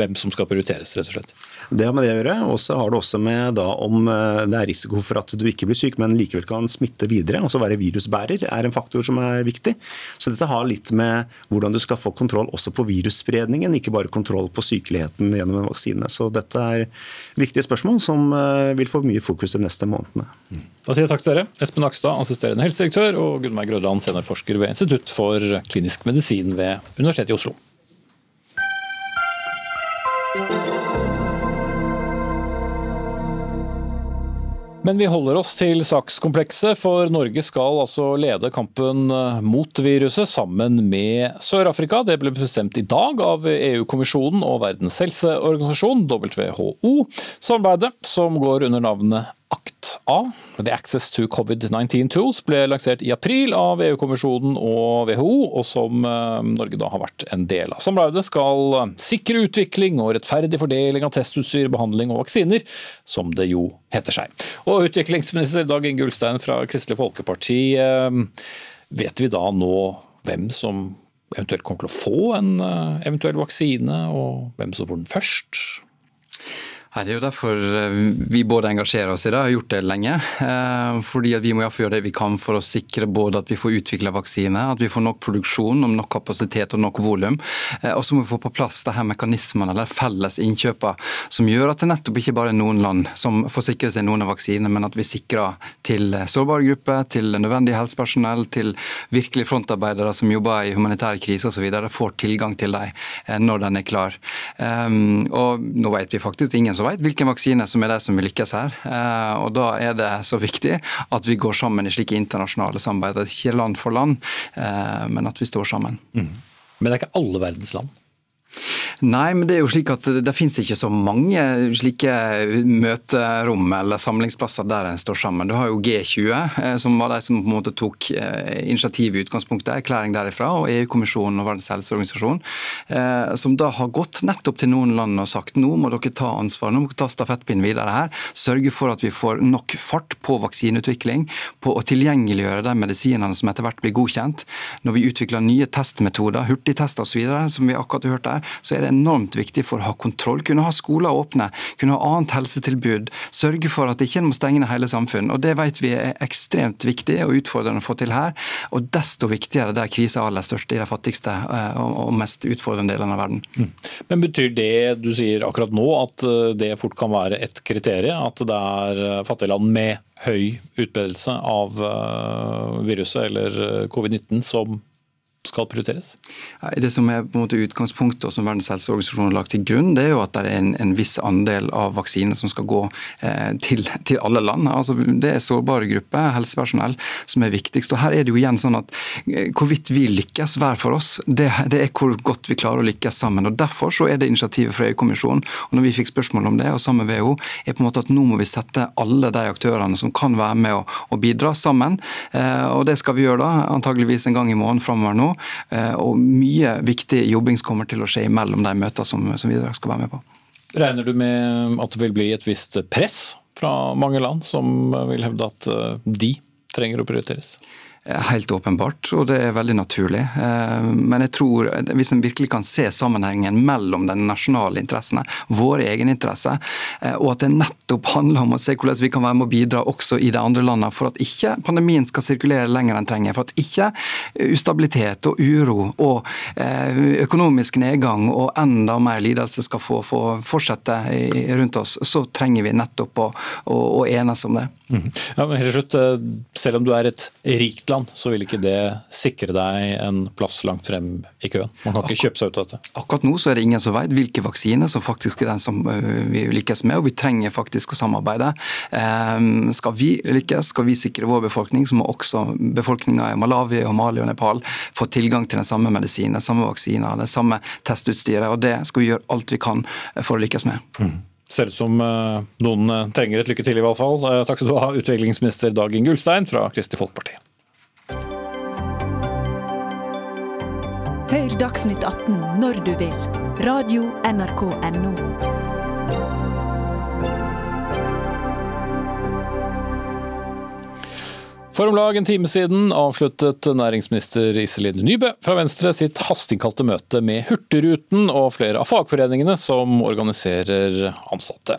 hvem som skal prioriteres, rett og slett? Det har med det å gjøre. Og så har det også med da, om eh, det er risiko for at du ikke blir syk, men likevel kan smitte videre. Altså være virusbærer er en faktor som er viktig. Så dette har litt med hvordan du skal få kontroll også på virusspredningen, ikke bare kontroll på sykeligheten gjennom en vaksine. Så dette er viktige spørsmål som eh, vil få mye fokus de neste månedene. Da sier jeg takk til dere. Espen Akstad, assisterende helsedirektør, og Gunnveig Grødland, seniorforsker ved Institutt for klinisk medisin ved Universitetet i Oslo. Men vi holder oss til sakskomplekset, for Norge skal altså lede kampen eh, mot viruset sammen med Sør-Afrika. Det ble bestemt i dag av EU-kommisjonen og Verdens helseorganisasjon, WHO. Samarbeidet, som går under navnet ACT-A, The Access to COVID-19 Tools, ble lansert i april av EU-kommisjonen og WHO, og som eh, Norge da har vært en del av. Samarbeidet skal eh, sikre utvikling og rettferdig fordeling av testutstyr, behandling og vaksiner, som det jo heter seg. Og utviklingsminister Dag Inge Ulstein fra Kristelig Folkeparti, eh, vet vi da nå hvem som eventuelt kommer til å få en eventuell vaksine, og hvem som får den først? Det er jo derfor eh, vi både engasjerer oss i det og har gjort det lenge. Eh, fordi Vi må gjøre det vi kan for å sikre både at vi får utvikla vaksine, at vi får nok produksjon, nok kapasitet og nok volum. Eh, og så må vi få på plass det her mekanismene eller felles innkjøpene som gjør at det nettopp ikke bare er noen land som får sikre seg noen av vaksinene, men at vi sikrer til sårbare grupper, til nødvendig helsepersonell, til virkelig frontarbeidere som jobber i humanitære kriser osv., får tilgang til dem når den er klar. Og nå vet vi faktisk ingen som vet hvilken vaksine som er det som vil lykkes her. Eh, og Da er det så viktig at vi går sammen i slike internasjonale samarbeid. Ikke land for land, eh, men at vi står sammen. Mm. Men det er ikke alle verdens land? Nei, men det er jo slik at det, det finnes ikke så mange slike møterom eller samlingsplasser der en står sammen. Du har jo G20, eh, som var de som på en måte tok eh, initiativ i utgangspunktet, erklæring derifra, og EU-kommisjonen og Verdens helseorganisasjon, eh, som da har gått nettopp til noen land og sagt nå må dere ta ansvar, nå må dere ta stafettpinnen videre her. Sørge for at vi får nok fart på vaksineutvikling, på å tilgjengeliggjøre de medisinene som etter hvert blir godkjent. Når vi utvikler nye testmetoder, hurtigtester osv., som vi akkurat har hørt der, så er det enormt viktig for å ha kontroll. Kunne ha skoler åpne, kunne ha annet helsetilbud. Sørge for at ikke må stenge ned hele samfunn. Og Det vet vi er ekstremt viktig og utfordrende å få til her. Og desto viktigere der krisa er aller størst i de fattigste eh, og mest utfordrende delene av verden. Mm. Men Betyr det du sier akkurat nå at eh, det fort kan være et kriterium? At det er eh, fattige land med høy utbredelse av viruset eller covid-19 som skal prioriteres? Det som er på en måte utgangspunktet og som Verdens helseorganisasjon har lagt til grunn, det er jo at det er en, en viss andel av vaksiner som skal gå eh, til, til, alle land. Altså, det er sårbare grupper, helsepersonell, som er viktigst. Og Her er det jo igjen sånn at eh, hvorvidt vi lykkes hver for oss, det, det, er hvor godt vi klarer å lykkes sammen. og Derfor så er det initiativet fra EU-kommisjonen, og når vi fikk spørsmål om det, og sammen med WHO, er på en måte at nå må vi sette alle de aktørene som kan være med å, å bidra, sammen. Eh, og Det skal vi gjøre da, antageligvis en gang i måneden framover nå. Eh, og mye viktig jobbing kommer til å skje mellom de møtene som, som vi skal være med på. Regner du med at det vil bli et visst press fra mange land som vil hevde at eh, de trenger å prioriteres? Helt åpenbart, og det er veldig naturlig. Eh, men jeg tror, hvis en virkelig kan se sammenhengen mellom de nasjonale interessene, våre egne interesser, eh, og at det nettopp handler om å se hvordan vi kan være med å bidra også i de andre landene, for at ikke pandemien skal sirkulere lenger enn trenger, for at ikke ustabilitet og uro og eh, økonomisk nedgang og enda mer lidelse skal få, få fortsette rundt oss, så trenger vi nettopp å, å, å enes om det. Mm. Ja, men helt slutt, Selv om du er et rikt land, så vil ikke det sikre deg en plass langt frem i køen. Man kan ikke kjøpe seg ut av dette. Akkurat nå så er det ingen som vet hvilke vaksiner som faktisk er den som vi lykkes med, og vi trenger faktisk å samarbeide. Skal vi lykkes, skal vi sikre vår befolkning, så må også befolkninga i Malawi, og Mali og Nepal få tilgang til den samme medisinen, samme vaksiner, det samme testutstyret. og Det skal vi gjøre alt vi kan for å lykkes med. Mm. Ser ut som noen trenger et lykke til, i hvert fall. Takk skal du ha, utviklingsminister Dag Inge Ulstein fra Kristelig Folkeparti. Hør Dagsnytt 18 når du vil. Radio NRK Radio.nrk.no. For om lag en time siden avsluttet næringsminister Iselin Nybø fra Venstre sitt hasteinnkalte møte med Hurtigruten og flere av fagforeningene som organiserer ansatte.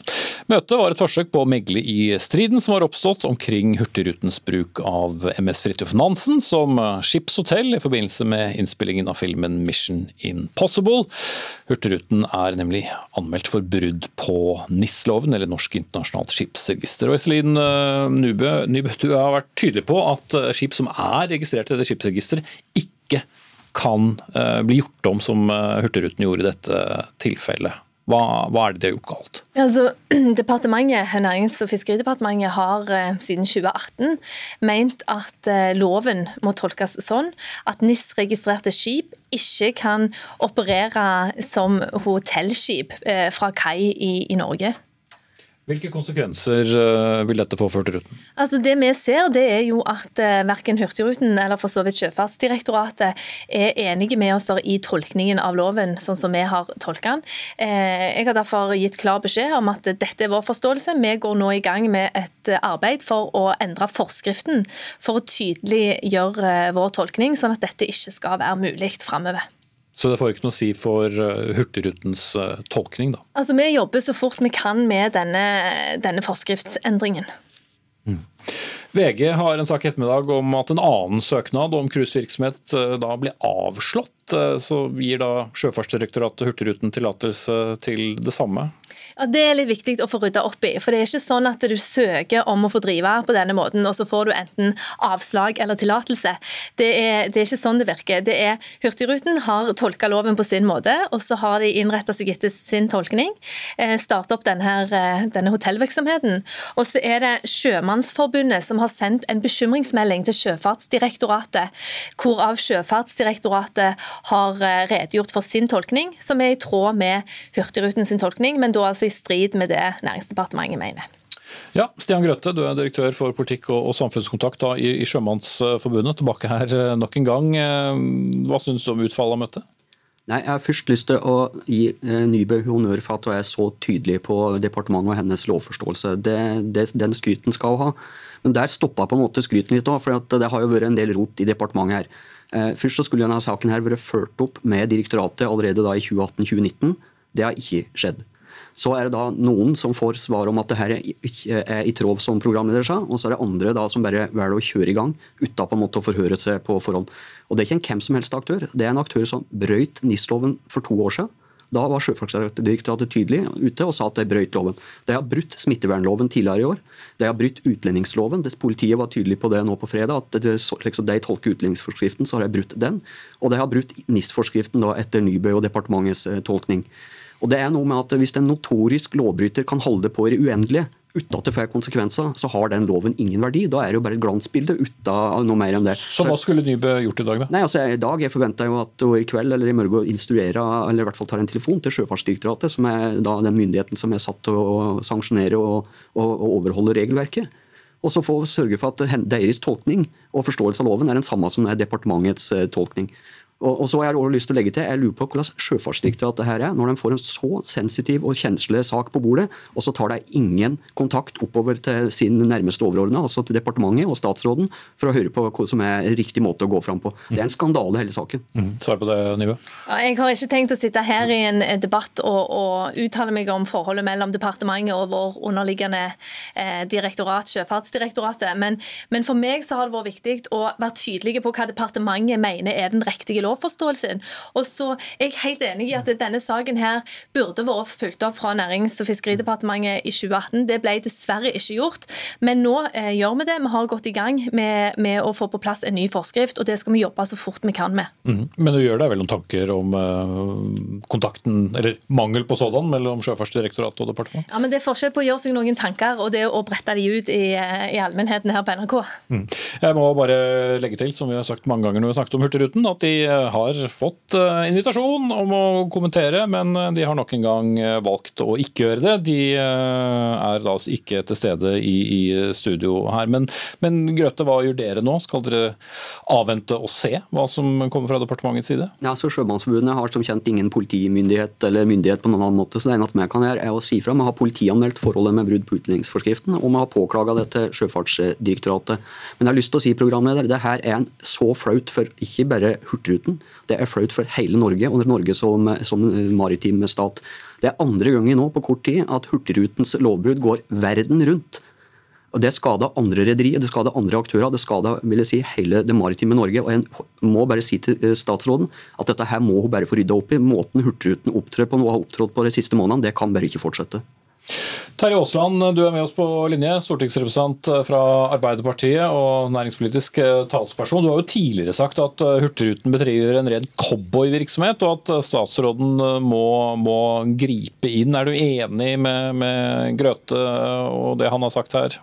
Møtet var et forsøk på å megle i striden som har oppstått omkring Hurtigrutens bruk av MS Fridtjof Nansen som skipshotell i forbindelse med innspillingen av filmen Mission Impossible. Hurtigruten er nemlig anmeldt for brudd på NIS-loven, eller Norsk internasjonalt skipsregister. Og Iselin eh, Nybø, Nybø, du har vært tydelig på at eh, skip som er registrert i dette skipsregisteret, ikke kan eh, bli gjort om som eh, Hurtigruten gjorde i dette tilfellet. Hva, hva, er det de har gjort galt? Altså, *clears throat* departementet, Nærings- og fiskeridepartementet har siden 2018 ment at loven må tolkes sånn at NIS-registrerte skip ikke kan operere som hotellskip fra kai i, i Norge. Hvilke konsekvenser eh, vil dette få for Hurtigruten? Altså det vi ser, det er jo at eh, verken Hurtigruten eller for så vidt Sjøfartsdirektoratet er enige med oss i tolkningen av loven, sånn som vi har tolket den. Eh, jeg har derfor gitt klar beskjed om at dette er vår forståelse. Vi går nå i gang med et arbeid for å endre forskriften for å tydeliggjøre vår tolkning, sånn at dette ikke skal være mulig framover. Så det får ikke noe å si for eh, Hurtigrutens eh, tolkning, da? Altså, Vi jobber så fort vi kan med denne, denne forskriftsendringen. Mm. VG har en sak i ettermiddag om at en annen søknad om cruisevirksomhet eh, da blir avslått. Så gir da Sjøfartsdirektoratet Hurtigruten tillatelse til det samme. Ja, Det er litt viktig å få rydda opp i. For det er ikke sånn at du søker om å få drive på denne måten, og så får du enten avslag eller tillatelse. Det, det, er ikke sånn det virker. Det er Hurtigruten har tolka loven på sin måte, og så har de innretta seg etter sin tolkning. Eh, Starta opp denne, eh, denne hotellvirksomheten. Og så er det Sjømannsforbundet som har sendt en bekymringsmelding til Sjøfartsdirektoratet, hvorav Sjøfartsdirektoratet har eh, redegjort for sin tolkning, som er i tråd med Hurtigruten sin tolkning, men da altså i strid med det Næringsdepartementet mener. Ja, Stian Grøthe, du er direktør for politikk og, samfunnskontakt da, i, i Sjømannsforbundet. Tilbake her eh, nok en gang. Eh, hva syns du om utfallet av møtet? Nei, Jeg har først lyst til å gi eh, Nybø honnør for at hun er så tydelig på departementet og hennes lovforståelse. Det, det, den skryten skal hun ha. Men der stoppa på en måte skryten litt òg, for det har jo vært en del rot i departementet her. Først så skulle denne saken her vært ført opp med direktoratet allerede da i 2018-2019. Det har ikke skjedd. Så er det da noen som får svar om at det her er i tråd som programleder sa, og så er det andre da som bare velger å kjøre i gang uten på en måte å forhøre seg på forhånd. Og Det er ikke en hvem som helst aktør. Det er en aktør som brøyt NIS-loven for to år siden. Da var Sjøfartsdirektoratet tydelig ute og sa at de brøyt loven. De har brutt smittevernloven tidligere i år. De har brutt utlendingsloven. Politiet var tydelig på det nå på fredag. at det, liksom de tolker utlendingsforskriften, så har de brutt den. Og de har brutt NIS-forskriften etter Nybø og departementets eh, tolkning. Og det er noe med at Hvis en notorisk lovbryter kan holde på i det uendelige uten at det får konsekvenser, så har den loven ingen verdi. Da er det jo bare et glansbilde uten noe mer enn det. Så hva skulle Nybø gjort i dag, da? Nei, altså I dag jeg forventer jo at i kveld eller i morgen instruerer, eller i hvert fall tar en telefon til Sjøfartsdirektoratet, som er da den myndigheten som er satt til å sanksjonere og, og, og overholde regelverket. Og så få sørge for at deres tolkning og forståelse av loven er den samme som er departementets eh, tolkning. Og, og så har Jeg også lyst til å legge til, jeg lurer på hvordan Sjøfartsdirektoratet her er, når de får en så sensitiv og kjenslig sak på bordet, og så tar de ingen kontakt oppover til sin nærmeste overordna, altså til departementet og statsråden, for å høre på hva som er riktig måte å gå fram på. Det er en skandale, hele saken. Mm. Svar på det, Nivå. Jeg har ikke tenkt å sitte her i en debatt og, og uttale meg om forholdet mellom departementet og vår underliggende eh, direktorat, Sjøfartsdirektoratet, men, men for meg så har det vært viktig å være tydelige på hva departementet mener er den riktige lovforståelsen. Og så er jeg helt enig i at denne saken her burde vært fulgt opp fra Nærings- og fiskeridepartementet i 2018. Det ble dessverre ikke gjort. Men nå eh, gjør vi det. Vi har gått i gang med, med, å få på plass en ny forskrift, og det skal vi jobbe så fort vi kan med. Mm. Men du gjør deg vel noen tanker om eh, kontakten, eller mangel på sådan, mellom Sjøfartsdirektoratet og departementet? Ja, men Det er forskjell på å gjøre seg noen tanker og det å brette de ut i, eh, i allmennheten her på NRK. Mm. Jeg må bare legge til, som vi har sagt mange ganger når vi har snakket om Hurtigruten, at de eh, har fått eh, invitasjon om å kommentere, men eh, de har nok en gang valgt å ikke gjøre det. De er da altså ikke til stede i, i studio her. Men, men, Grøthe, hva gjør dere nå? Skal dere avvente og se hva som kommer fra departementets side? Ja, så Sjømannsforbundet har som kjent ingen politimyndighet eller myndighet på noen annen måte, så det eneste vi kan gjøre er å si fra. Vi har politianmeldt forholdet med brudd på utlendingsforskriften, og vi har påklaga det til Sjøfartsdirektoratet. Men jeg har lyst til å si, programleder, det her er en så flaut for ikke bare Hurtigruten, det er flaut for hele Norge og Norge som, som maritim stat. Det er andre gangen nå på kort tid at Hurtigrutens lovbrudd går verden rundt. Og Det skader andre rederier, det skader andre aktører, det jeg si, hele det maritime Norge. og Jeg må bare si til statsråden at dette her må hun bare få rydda opp i. Måten Hurtigruten opptrer på nå har opptrådt på de siste månedene, det kan bare ikke fortsette. Terje Aasland, du er med oss på linje, stortingsrepresentant fra Arbeiderpartiet og næringspolitisk eh, talsperson. Du har jo tidligere sagt at eh, Hurtigruten bedriver en ren cowboyvirksomhet, og at eh, statsråden må, må, gripe inn. Er du enig med, med Grøthe og det han har sagt her?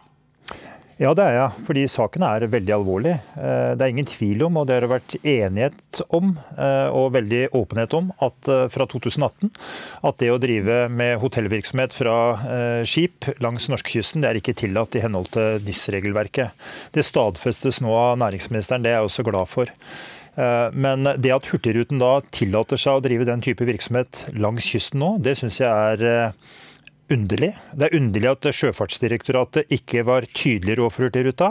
Ja, det er jeg. Fordi saken er veldig alvorlig. Eh, det er ingen tvil om, og det har vært enighet om, eh, og veldig åpenhet om, at eh, fra 2018 at det å drive med hotellvirksomhet fra skip langs norskekysten, det er ikke tillatt i henhold til NIS-regelverket. Det stadfestes nå av næringsministeren, det er jeg også glad for. Men det at Hurtigruten da tillater seg å drive den type virksomhet langs kysten nå, det syns jeg er underlig. Det er underlig at Sjøfartsdirektoratet ikke var tydeligere overfor Hurtigruta.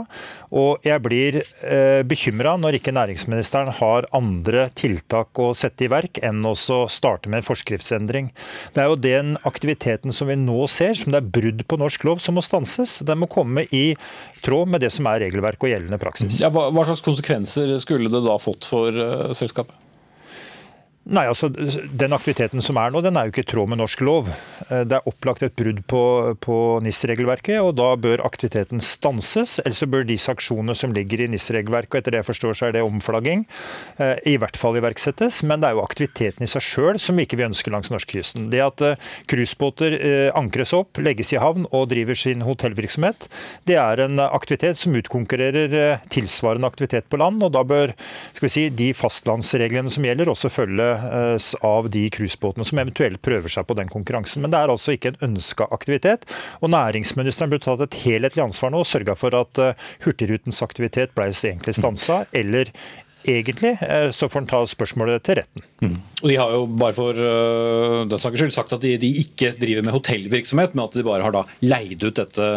Og jeg blir eh, bekymra når ikke næringsministeren har andre tiltak å sette i verk enn å starte med en forskriftsendring. Det er jo den aktiviteten som vi nå ser, som det er brudd på norsk lov, som må stanses. Den må komme i tråd med det som er regelverk og gjeldende praksis. Ja, hva, hva slags konsekvenser skulle det da fått for uh, selskapet? Nei, altså Den aktiviteten som er nå, den er jo ikke i tråd med norsk lov. Eh, det er opplagt et brudd på, på NIS-regelverket, og da bør aktiviteten stanses. Ellers så bør de sanksjonene som ligger i NIS-regelverket, og etter det jeg forstår så er det omflagging, eh, i hvert fall iverksettes. Men det er jo aktiviteten i seg sjøl som vi ikke vil ønske langs norskekysten. Det at eh, cruisebåter ankres opp, legges i havn og driver sin hotellvirksomhet, det er en aktivitet som utkonkurrerer tilsvarende aktivitet på land. og Da bør skal vi si, de fastlandsreglene som gjelder, også følge av de cruisebåtene som eventuelt prøver seg på den konkurransen. Men det er altså ikke en ønska aktivitet. Og næringsministeren burde tatt et helhetlig ansvar nå og sørga for at eh, Hurtigrutens aktivitet ble egentlig stansa, eller egentlig eh, så får han ta spørsmålet til retten. Mm. Og De har jo bare for uh, den saks skyld sagt at de, de, ikke driver med hotellvirksomhet, men at de bare har da leid ut dette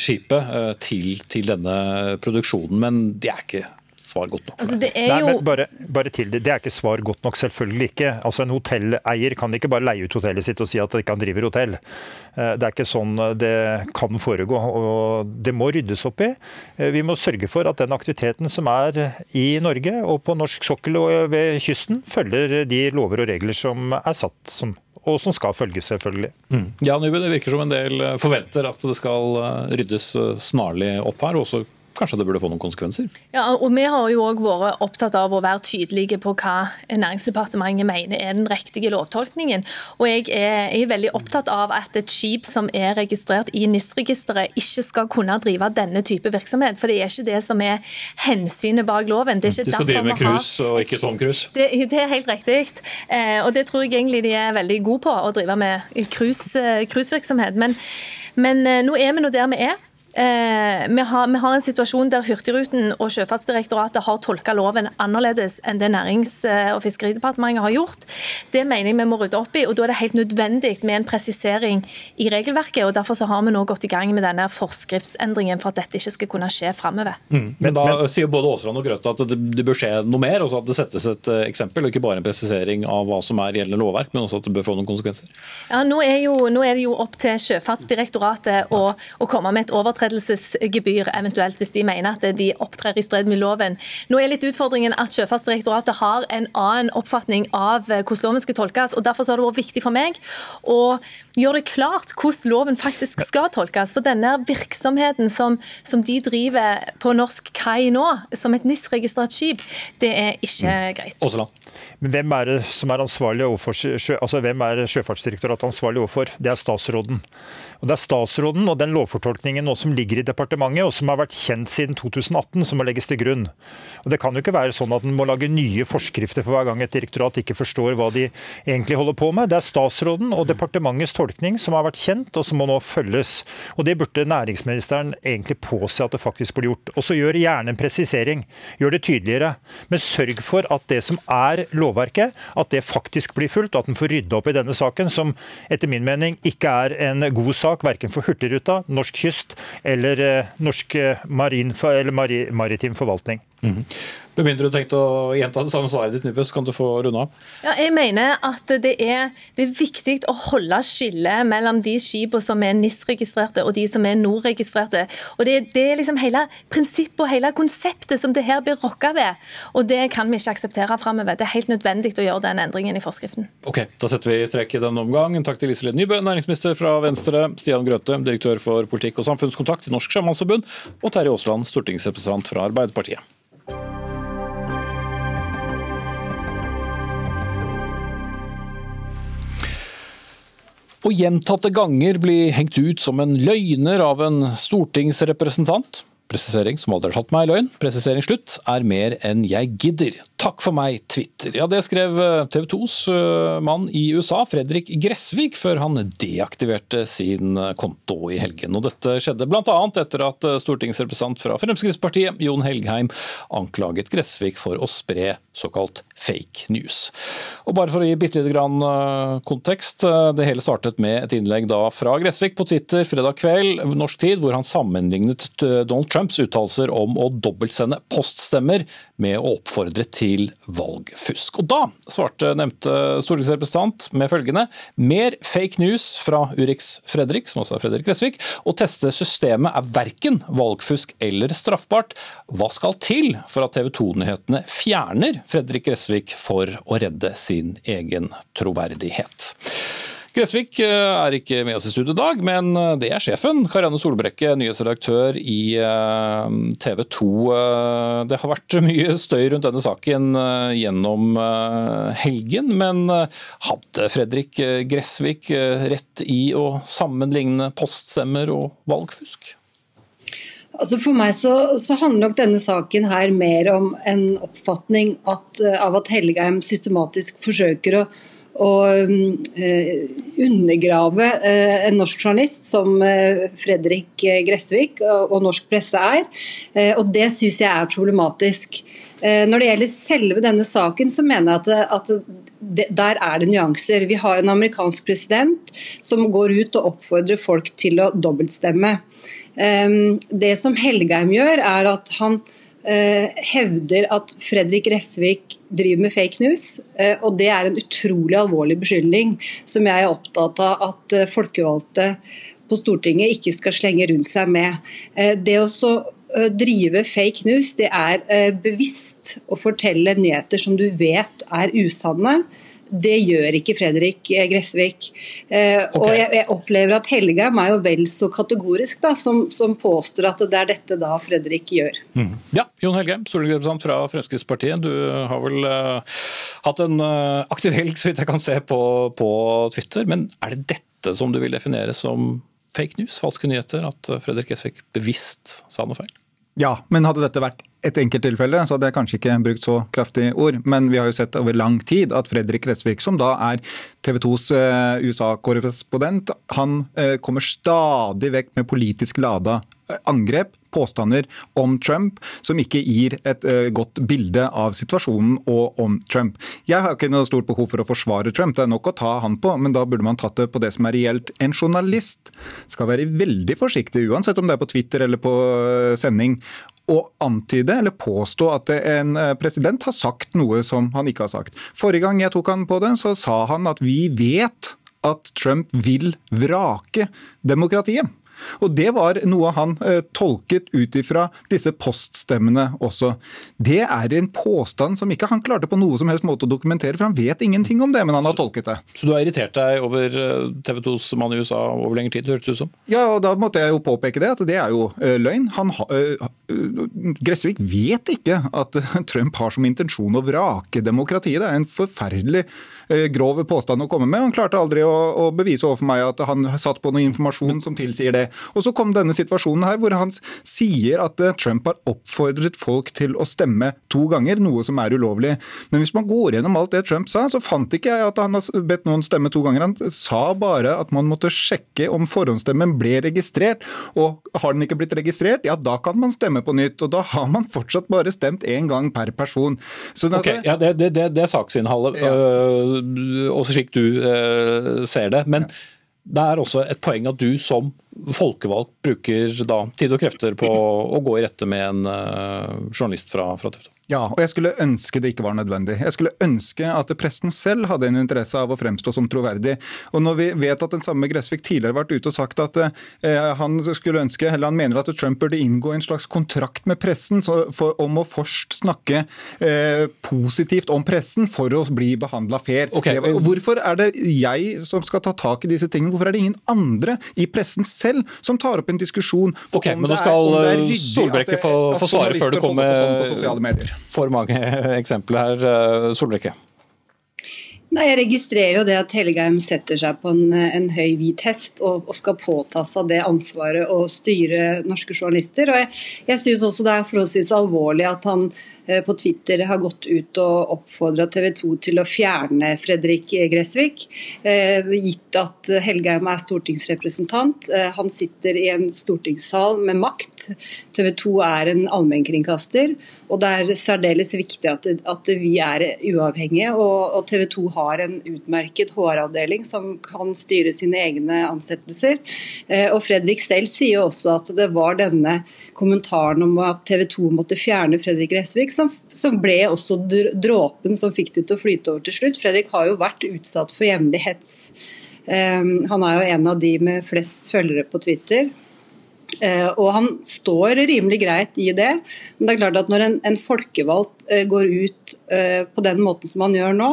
skipet uh, til, til, denne produksjonen. Men det er ikke svar godt nok. Altså, det, er jo... Nei, bare, bare, til det, det er ikke svar godt nok, selvfølgelig ikke. Altså En hotelleier kan ikke bare leie ut hotellet sitt og si at ikke han driver hotell. Eh, det er ikke sånn eh, det kan foregå. og Det må ryddes opp i. Eh, vi må sørge for at den aktiviteten som er i Norge og på norsk sokkel og ved kysten, følger de lover og regler som er satt som og som skal følges, selvfølgelig. Mm. Ja, Det virker som en del forventer at det skal ryddes snarlig opp her. også kanskje det burde få noen konsekvenser? Ja, og Vi har jo også vært opptatt av å være tydelige på hva Næringsdepartementet mener er den riktige lovtolkningen. Og jeg er, jeg er veldig opptatt av at et skip som er registrert i NIS-registeret, ikke skal kunne drive denne type virksomhet. For det er ikke det som er hensynet bak loven. Det er ikke de skal drive med cruise og ikke Tom Cruise? Det, det, er helt riktig. Eh, og det tror jeg egentlig de er veldig gode på, å drive med cruisevirksomhet. Men, men eh, nå er vi nå der vi er. Eh, vi, har, vi, har, en situasjon der Hurtigruten og Sjøfartsdirektoratet har tolka loven annerledes enn det Nærings- og fiskeridepartementet har gjort. Det mener jeg vi må rydde opp i, og da er det helt nødvendig med en presisering i regelverket. og Derfor så har vi nå gått i gang med denne forskriftsendringen for at dette ikke skal kunne skje framover. Mm. Men da sier både Aasland og Grøthe at det, det, bør skje noe mer, også at det settes et uh, eksempel, og ikke bare en presisering av hva som er gjeldende lovverk, men også at det bør få noen konsekvenser? Ja, Nå er, jo, nå er det jo opp til Sjøfartsdirektoratet å, å komme med et overtredelse overtredelsesgebyr, eventuelt hvis de mener at de opptrer i strid med loven. Nå er litt utfordringen at Sjøfartsdirektoratet har en annen oppfatning av eh, hvordan loven skal tolkes. og Derfor har det vært viktig for meg å gjøre det klart hvordan loven faktisk skal tolkes. For denne virksomheten som, som de driver på norsk kai nå, som et NIS-registrert skip, det er ikke mm. greit. Åseland. Men hvem er det som er ansvarlig overfor, altså hvem er Sjøfartsdirektoratet ansvarlig overfor? Det er statsråden. Og Det er statsråden og den lovfortolkningen nå som ligger i departementet, og som har vært kjent siden 2018, som må legges til grunn. Og Det kan jo ikke være sånn at en må lage nye forskrifter for hver gang et direktorat ikke forstår hva de egentlig holder på med. Det er statsråden og departementets tolkning som har vært kjent, og som må nå følges. Og Det burde næringsministeren egentlig påse at det faktisk blir gjort. Og så gjør gjerne en presisering. Gjør det tydeligere. Men sørg for at det som er lovverket, at det faktisk blir fulgt, og at en får rydda opp i denne saken, som etter min mening ikke er en god sak sak verken for Hurtigruta, norsk kyst eller eh, norsk marin, eller maritim forvaltning. Mm -hmm. Med mindre du tenkte å gjenta det samme svaret ditt, Nybøs, kan du få runde av? Ja, jeg mener at det er, det er viktig å holde skillet mellom de skipene som er NIS-registrerte og de som er NOR-registrerte. Og Det, det er liksom hele prinsippet og hele konseptet som det her blir rokka ved. Og Det kan vi ikke akseptere framover. Det er helt nødvendig å gjøre den endringen i forskriften. Ok, Da setter vi strek i denne omgang. Takk til Iselin Nybø, næringsminister fra Venstre, Stian Grøthe, direktør for politikk og samfunnskontakt i Norsk Sjømannsforbund, og Terje Aasland, stortingsrepresentant fra Arbeiderpartiet. Og gjentatte ganger bli hengt ut som en løgner av en stortingsrepresentant. Presisering som aldri har tatt meg i løgn. Presisering slutt er mer enn jeg gidder. Takk for meg, Twitter. Ja, det skrev TV 2s mann i USA, Fredrik Gressvik, før han deaktiverte sin konto i helgen. Og dette skjedde bl.a. etter at stortingsrepresentant fra Fremskrittspartiet, Jon Helgheim, anklaget Gressvik for å spre såkalt fake news. Og bare for å gi bitte lite grann kontekst. Det hele startet med et innlegg da fra Gressvik på Twitter fredag kveld norsk tid, hvor han sammenlignet Donald Trumps uttalelser om å dobbeltsende poststemmer med å oppfordre til valgfusk. Og Da svarte nevnte stortingsrepresentant med følgende mer fake news fra Urix Fredrik, som også er Fredrik Gressvik. Å teste systemet er verken valgfusk eller straffbart. Hva skal til for at TV 2-nyhetene fjerner Fredrik Gressvik for å redde sin egen troverdighet? Gressvik eh, er ikke med oss i studio i dag, men eh, det er sjefen. Karianne Solbrekke, nyhetsredaktør i eh, TV 2. Det har vært mye støy rundt denne saken gjennom helgen, men hadde Fredrik Gressvik rett i å sammenligne poststemmer og valgfusk? Altså For meg så, så, handler nok denne saken her mer om en oppfatning at, av at Helgheim systematisk forsøker å å eh, undergrave eh, en norsk journalist som eh, Fredrik Gressvik og norsk presse er. Og det syns jeg er problematisk. Når det gjelder selve denne saken, så mener jeg at, at der er det nyanser. Vi har en amerikansk president som går ut og oppfordrer folk til å dobbeltstemme. Det som Helgheim gjør, er at han hevder at Fredrik Resvik driver med fake news. Eh, og det er en utrolig alvorlig beskyldning som jeg er opptatt av at eh, folkevalgte på Stortinget ikke skal slenge rundt seg med. Eh, det å drive fake news, det er bevisst å fortelle nyheter som du vet er usanne det gjør ikke Fredrik Gressvik. Eh, okay. Og jeg, jeg, opplever at Helgheim er jo vel så kategorisk da, som, som, påstår at det er dette da Fredrik gjør. Mm. Ja, Jon Helgheim, stortingsrepresentant fra Fremskrittspartiet. Du har vel uh, hatt en uh, aktiv helg, så vidt jeg kan se, på, på Twitter. Men er det dette som du vil definere som fake news, falske nyheter? At Fredrik Gressvik bevisst sa noe feil? Ja, men hadde dette vært et enkelttilfelle, så hadde jeg kanskje ikke brukt så kraftige ord. Men vi har jo sett over lang tid at Fredrik Resvik, som da er TV 2s eh, USA-korrespondent, han eh, kommer stadig vekk med politisk lada angrep, påstander om Trump, som ikke gir et godt bilde av situasjonen og om Trump. Jeg har ikke noe stort behov for å forsvare Trump, det er nok å ta han på, men da burde man tatt det på det som er reelt. En journalist skal være veldig forsiktig, uansett om det er på Twitter eller på sending, å antyde eller påstå at en eh, president har sagt noe som han ikke har sagt. Forrige gang jeg tok han på det, så sa han at vi vet at Trump vil vrake demokratiet. Og Det var noe han eh, tolket ut ifra disse poststemmene også. Det er en påstand som ikke han klarte på noe som helst måte å dokumentere, for han vet ingenting om det, men han har tolket det. Så du har irritert deg over eh, TV 2s mann i USA over lengre tid, hørtes det ut som? Ja, og da måtte jeg jo påpeke det, at det er jo uh, løgn. Han ha, Gressvik vet ikke at Trump har som intensjon å vrake demokratiet. Det er en forferdelig uh, grov påstand å komme med. Han klarte aldri å, å bevise overfor meg at han satt på noe informasjon som tilsier det. Og så kom denne situasjonen her hvor han sier at eh, Trump har oppfordret folk til å stemme to ganger, noe som er ulovlig. Men hvis man går gjennom alt det Trump sa, så fant ikke jeg at han har bedt noen stemme to ganger. Han sa bare at man måtte sjekke om forhåndsstemmen ble registrert. Og har den ikke blitt registrert, ja da kan man stemme på nytt. Og da har man fortsatt bare stemt én gang per person. Så det, okay, ja, det, det, det, er saksinnholdet, ja. øh, også slik du øh, ser det. Men ja. det er også et poeng at du som folkevalgt bruker da tid og krefter på å gå i rette med en øh, journalist fra, fra TV 2. Ja, og jeg skulle ønske det ikke var nødvendig. Jeg skulle ønske at presten selv hadde en interesse av å fremstå som troverdig. Og når vi vet at den samme Gressvik tidligere har vært ute og sagt at eh, han skulle ønske, eller han mener at Trump burde inngå en slags kontrakt med pressen for, om å først snakke eh, positivt om pressen for å bli behandla fair. Okay. Hvorfor er det jeg som skal ta tak i disse tingene? Hvorfor er det ingen andre i pressen selv som tar opp en diskusjon om men er skal Solbrekke få, få svare før du kommer med for mange *laughs* eksempler her, Solrikke? Nei, Jeg registrerer jo det at Helgheim setter seg på en, en høy hvit hest og, og, skal påta seg det ansvaret å styre norske journalister. Og Jeg, jeg syns også det er forholdsvis alvorlig at han Eh, på Twitter har gått ut og oppfordra TV 2 til å fjerne Fredrik Gressvik, eh, gitt at Helgheim er stortingsrepresentant. Eh, han sitter i en stortingssal med makt. TV 2 er en allmennkringkaster. Og det er særdeles viktig at, at vi er uavhengige. Og, og TV 2 har en utmerket HR-avdeling som kan styre sine egne ansettelser. og Fredrik selv sier også at det var denne kommentaren om at TV 2 måtte fjerne Fredrik Gressvik, som, som, ble også dråpen som fikk det til å flyte over til slutt. Fredrik har jo vært utsatt for jevnlig hets. Um, han er jo en av de med flest følgere på Twitter. Uh, og han står rimelig greit i det. Men det er klart at når en, en folkevalgt uh, går ut uh, på den måten som han gjør nå,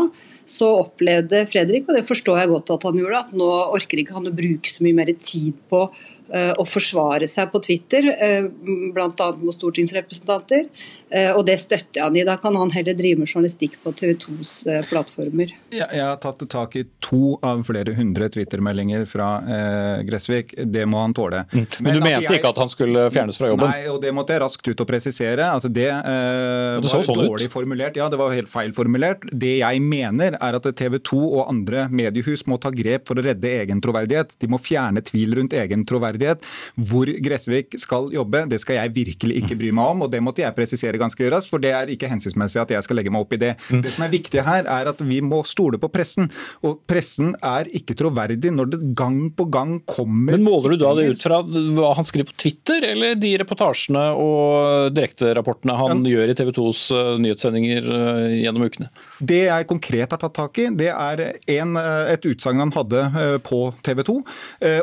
så opplevde Fredrik, og det forstår jeg godt at han gjorde, at nå orker ikke han å bruke så mye mer tid på å forsvare seg på Twitter, eh, bl.a. mot stortingsrepresentanter. Eh, og det støtter han i. Da kan han heller drive med journalistikk på TV 2s plattformer. Jeg har tatt tak i to av flere hundre Twitter-meldinger fra eh, Gressvik. Det må han tåle. Mm. Men, Men, du mente jeg, ikke at han skulle fjernes fra jobben? Nei, og det måtte jeg raskt ut og presisere. At det, eh, det var sånn dårlig ut. formulert. Ja, det var helt feil formulert. Det jeg mener er at TV 2 og andre mediehus må ta grep for å redde egen troverdighet. De må fjerne tvil rundt egen troverdighet troverdighet. Hvor Gressvik skal jobbe, det skal jeg virkelig ikke bry meg om, og det måtte jeg presisere ganske raskt, for det er ikke hensiktsmessig at jeg skal legge meg opp i det. Mm. Det som er viktig her, er at vi må stole på pressen, og pressen er ikke troverdig når det gang på gang kommer Men Måler du da det ut fra hva han skriver på Twitter, eller de reportasjene og direkterapportene han ja. gjør i TV 2s eh, nyhetssendinger eh, gjennom ukene? Det jeg konkret har tatt tak i, det er en, eh, et utsagn han hadde på TV 2,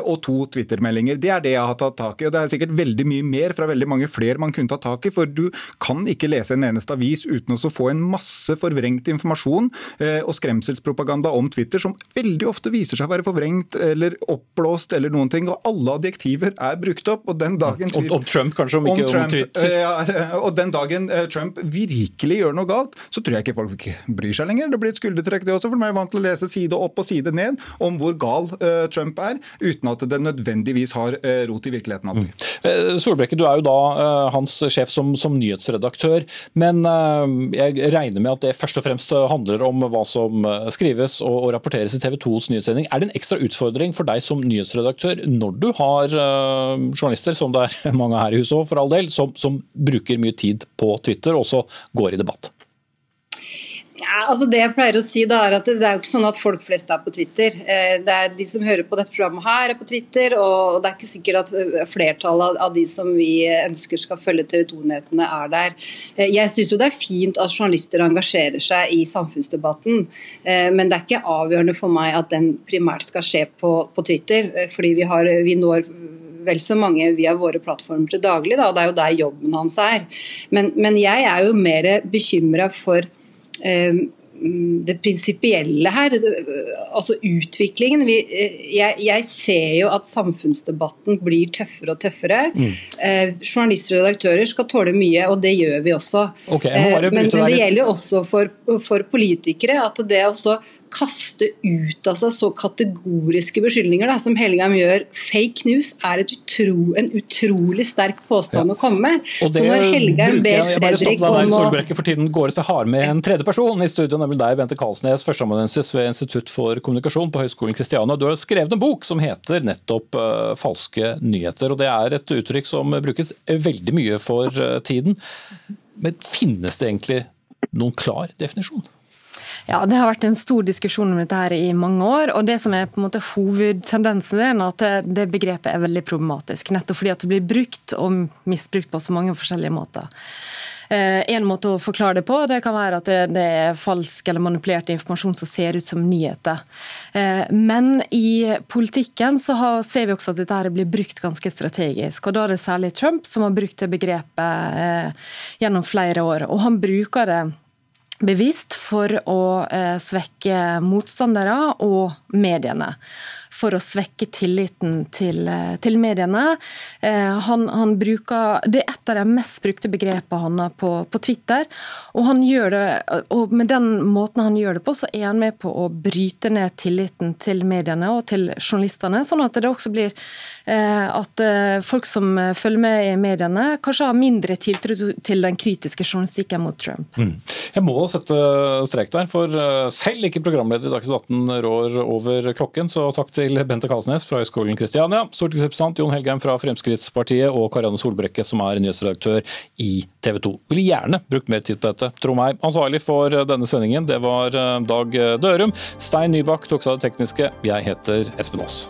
og to Twitter-meldinger. Det er det jeg har tatt tak i. og Det er sikkert veldig mye mer fra veldig mange flere man kunne tatt tak i. For du kan ikke lese en eneste avis uten å få en masse forvrengt informasjon eh, og skremselspropaganda om Twitter, som veldig ofte viser seg å være forvrengt eller oppblåst eller noen ting. Og alle adjektiver er brukt opp. og den dagen... Om, om Trump, kanskje, om, om ikke Trump, om Twitter. Eh, ja, og den dagen eh, Trump virkelig gjør noe galt, så tror jeg ikke folk bryr seg lenger. Det blir et skuldertrekk, det også, for de er vant til å lese side opp og side ned om hvor gal Trump er, uten at det nødvendigvis har Eh, rot i virkeligheten. Mm. Eh, Solbrekke, du er jo da eh, hans sjef som, som, nyhetsredaktør. Men jeg regner med at det først og fremst handler om hva som skrives og, og rapporteres i TV 2s nyhetssending. Er det en ekstra utfordring for deg som nyhetsredaktør når du har journalister, som det er *laughs* mange her i huset òg, for all del, som, som bruker mye tid på Twitter og også går i debatt? Ja, altså det jeg pleier å si da er at Det er jo ikke sånn at folk flest er på Twitter. Eh, det er De som hører på dette programmet her, er på Twitter. Og det er ikke sikkert at eh, flertallet av de som vi ønsker skal følge TV 2-nyhetene, er der. Eh, jeg syns det er fint at journalister engasjerer seg i samfunnsdebatten. Men det er ikke avgjørende for meg at den primært skal skje på, på Twitter. Fordi vi, har, vi når vel så mange via våre plattformer til daglig. Da. Det er jo der jobben hans er. Men, men jeg er jo mer bekymra for det prinsipielle her, altså utviklingen. Vi, eh, jeg, jeg, ser jo at samfunnsdebatten blir tøffere og tøffere. Mm. Eh, journalister og redaktører skal tåle mye, og det gjør vi også. Okay, eh, men, men, det gjelder jo også for, for politikere. at det også kaste ut av seg så kategoriske beskyldninger da, som Helgheim gjør. Fake news er utro, en utrolig sterk påstand ja. å komme med. Og det så når Helgheim ber Fredrik om å for tiden går ut har med en tredje person i studio, nemlig deg, Bente Karlsnes, førsteamanuensis ved Institutt for kommunikasjon på Høgskolen Kristiania. Du har skrevet en bok som heter nettopp uh, 'Falske nyheter'. og Det er et uttrykk som brukes veldig mye for uh, tiden. Men finnes det egentlig noen klar definisjon? Ja, Det har vært en stor diskusjon om dette her i mange år. og Det som er på en måte hovedtendensen, er at det begrepet er veldig problematisk. Nettopp fordi at det blir brukt og misbrukt på så mange forskjellige måter. Eh, en måte å forklare det på det kan være at det, er falsk eller manipulert informasjon som ser ut som nyheter. Eh, men i politikken så ser vi også at dette her blir brukt ganske strategisk. og Da er det særlig Trump som har brukt det begrepet eh, gjennom flere år. og Han bruker det bevisst for å eh, svekke motstandere og mediene. For å svekke tilliten til, til mediene. Han, han, bruker, Det er et av de mest brukte begrepene han har på, på Twitter. Og, det, og med den måten han gjør det på, så er han med på å bryte ned tilliten til mediene og til journalistene, sånn at det også blir at folk som følger med i mediene, kanskje har mindre tiltro til den kritiske journalistikken mot Trump. Mm. Jeg må sette strek der, for selv ikke programleder i Dagsnytt 18 rår over klokken, så takk til Bente Kalsnes fra Høgskolen Kristiania, stortingsrepresentant Jon Helgheim fra Fremskrittspartiet og Karianne Solbrekke, som er nyhetsredaktør i TV 2. Ville gjerne brukt mer tid på dette, tro meg. Ansvarlig for denne sendingen det var Dag Dørum. Stein Nybakk tok seg av det tekniske. Jeg heter Espen Aas.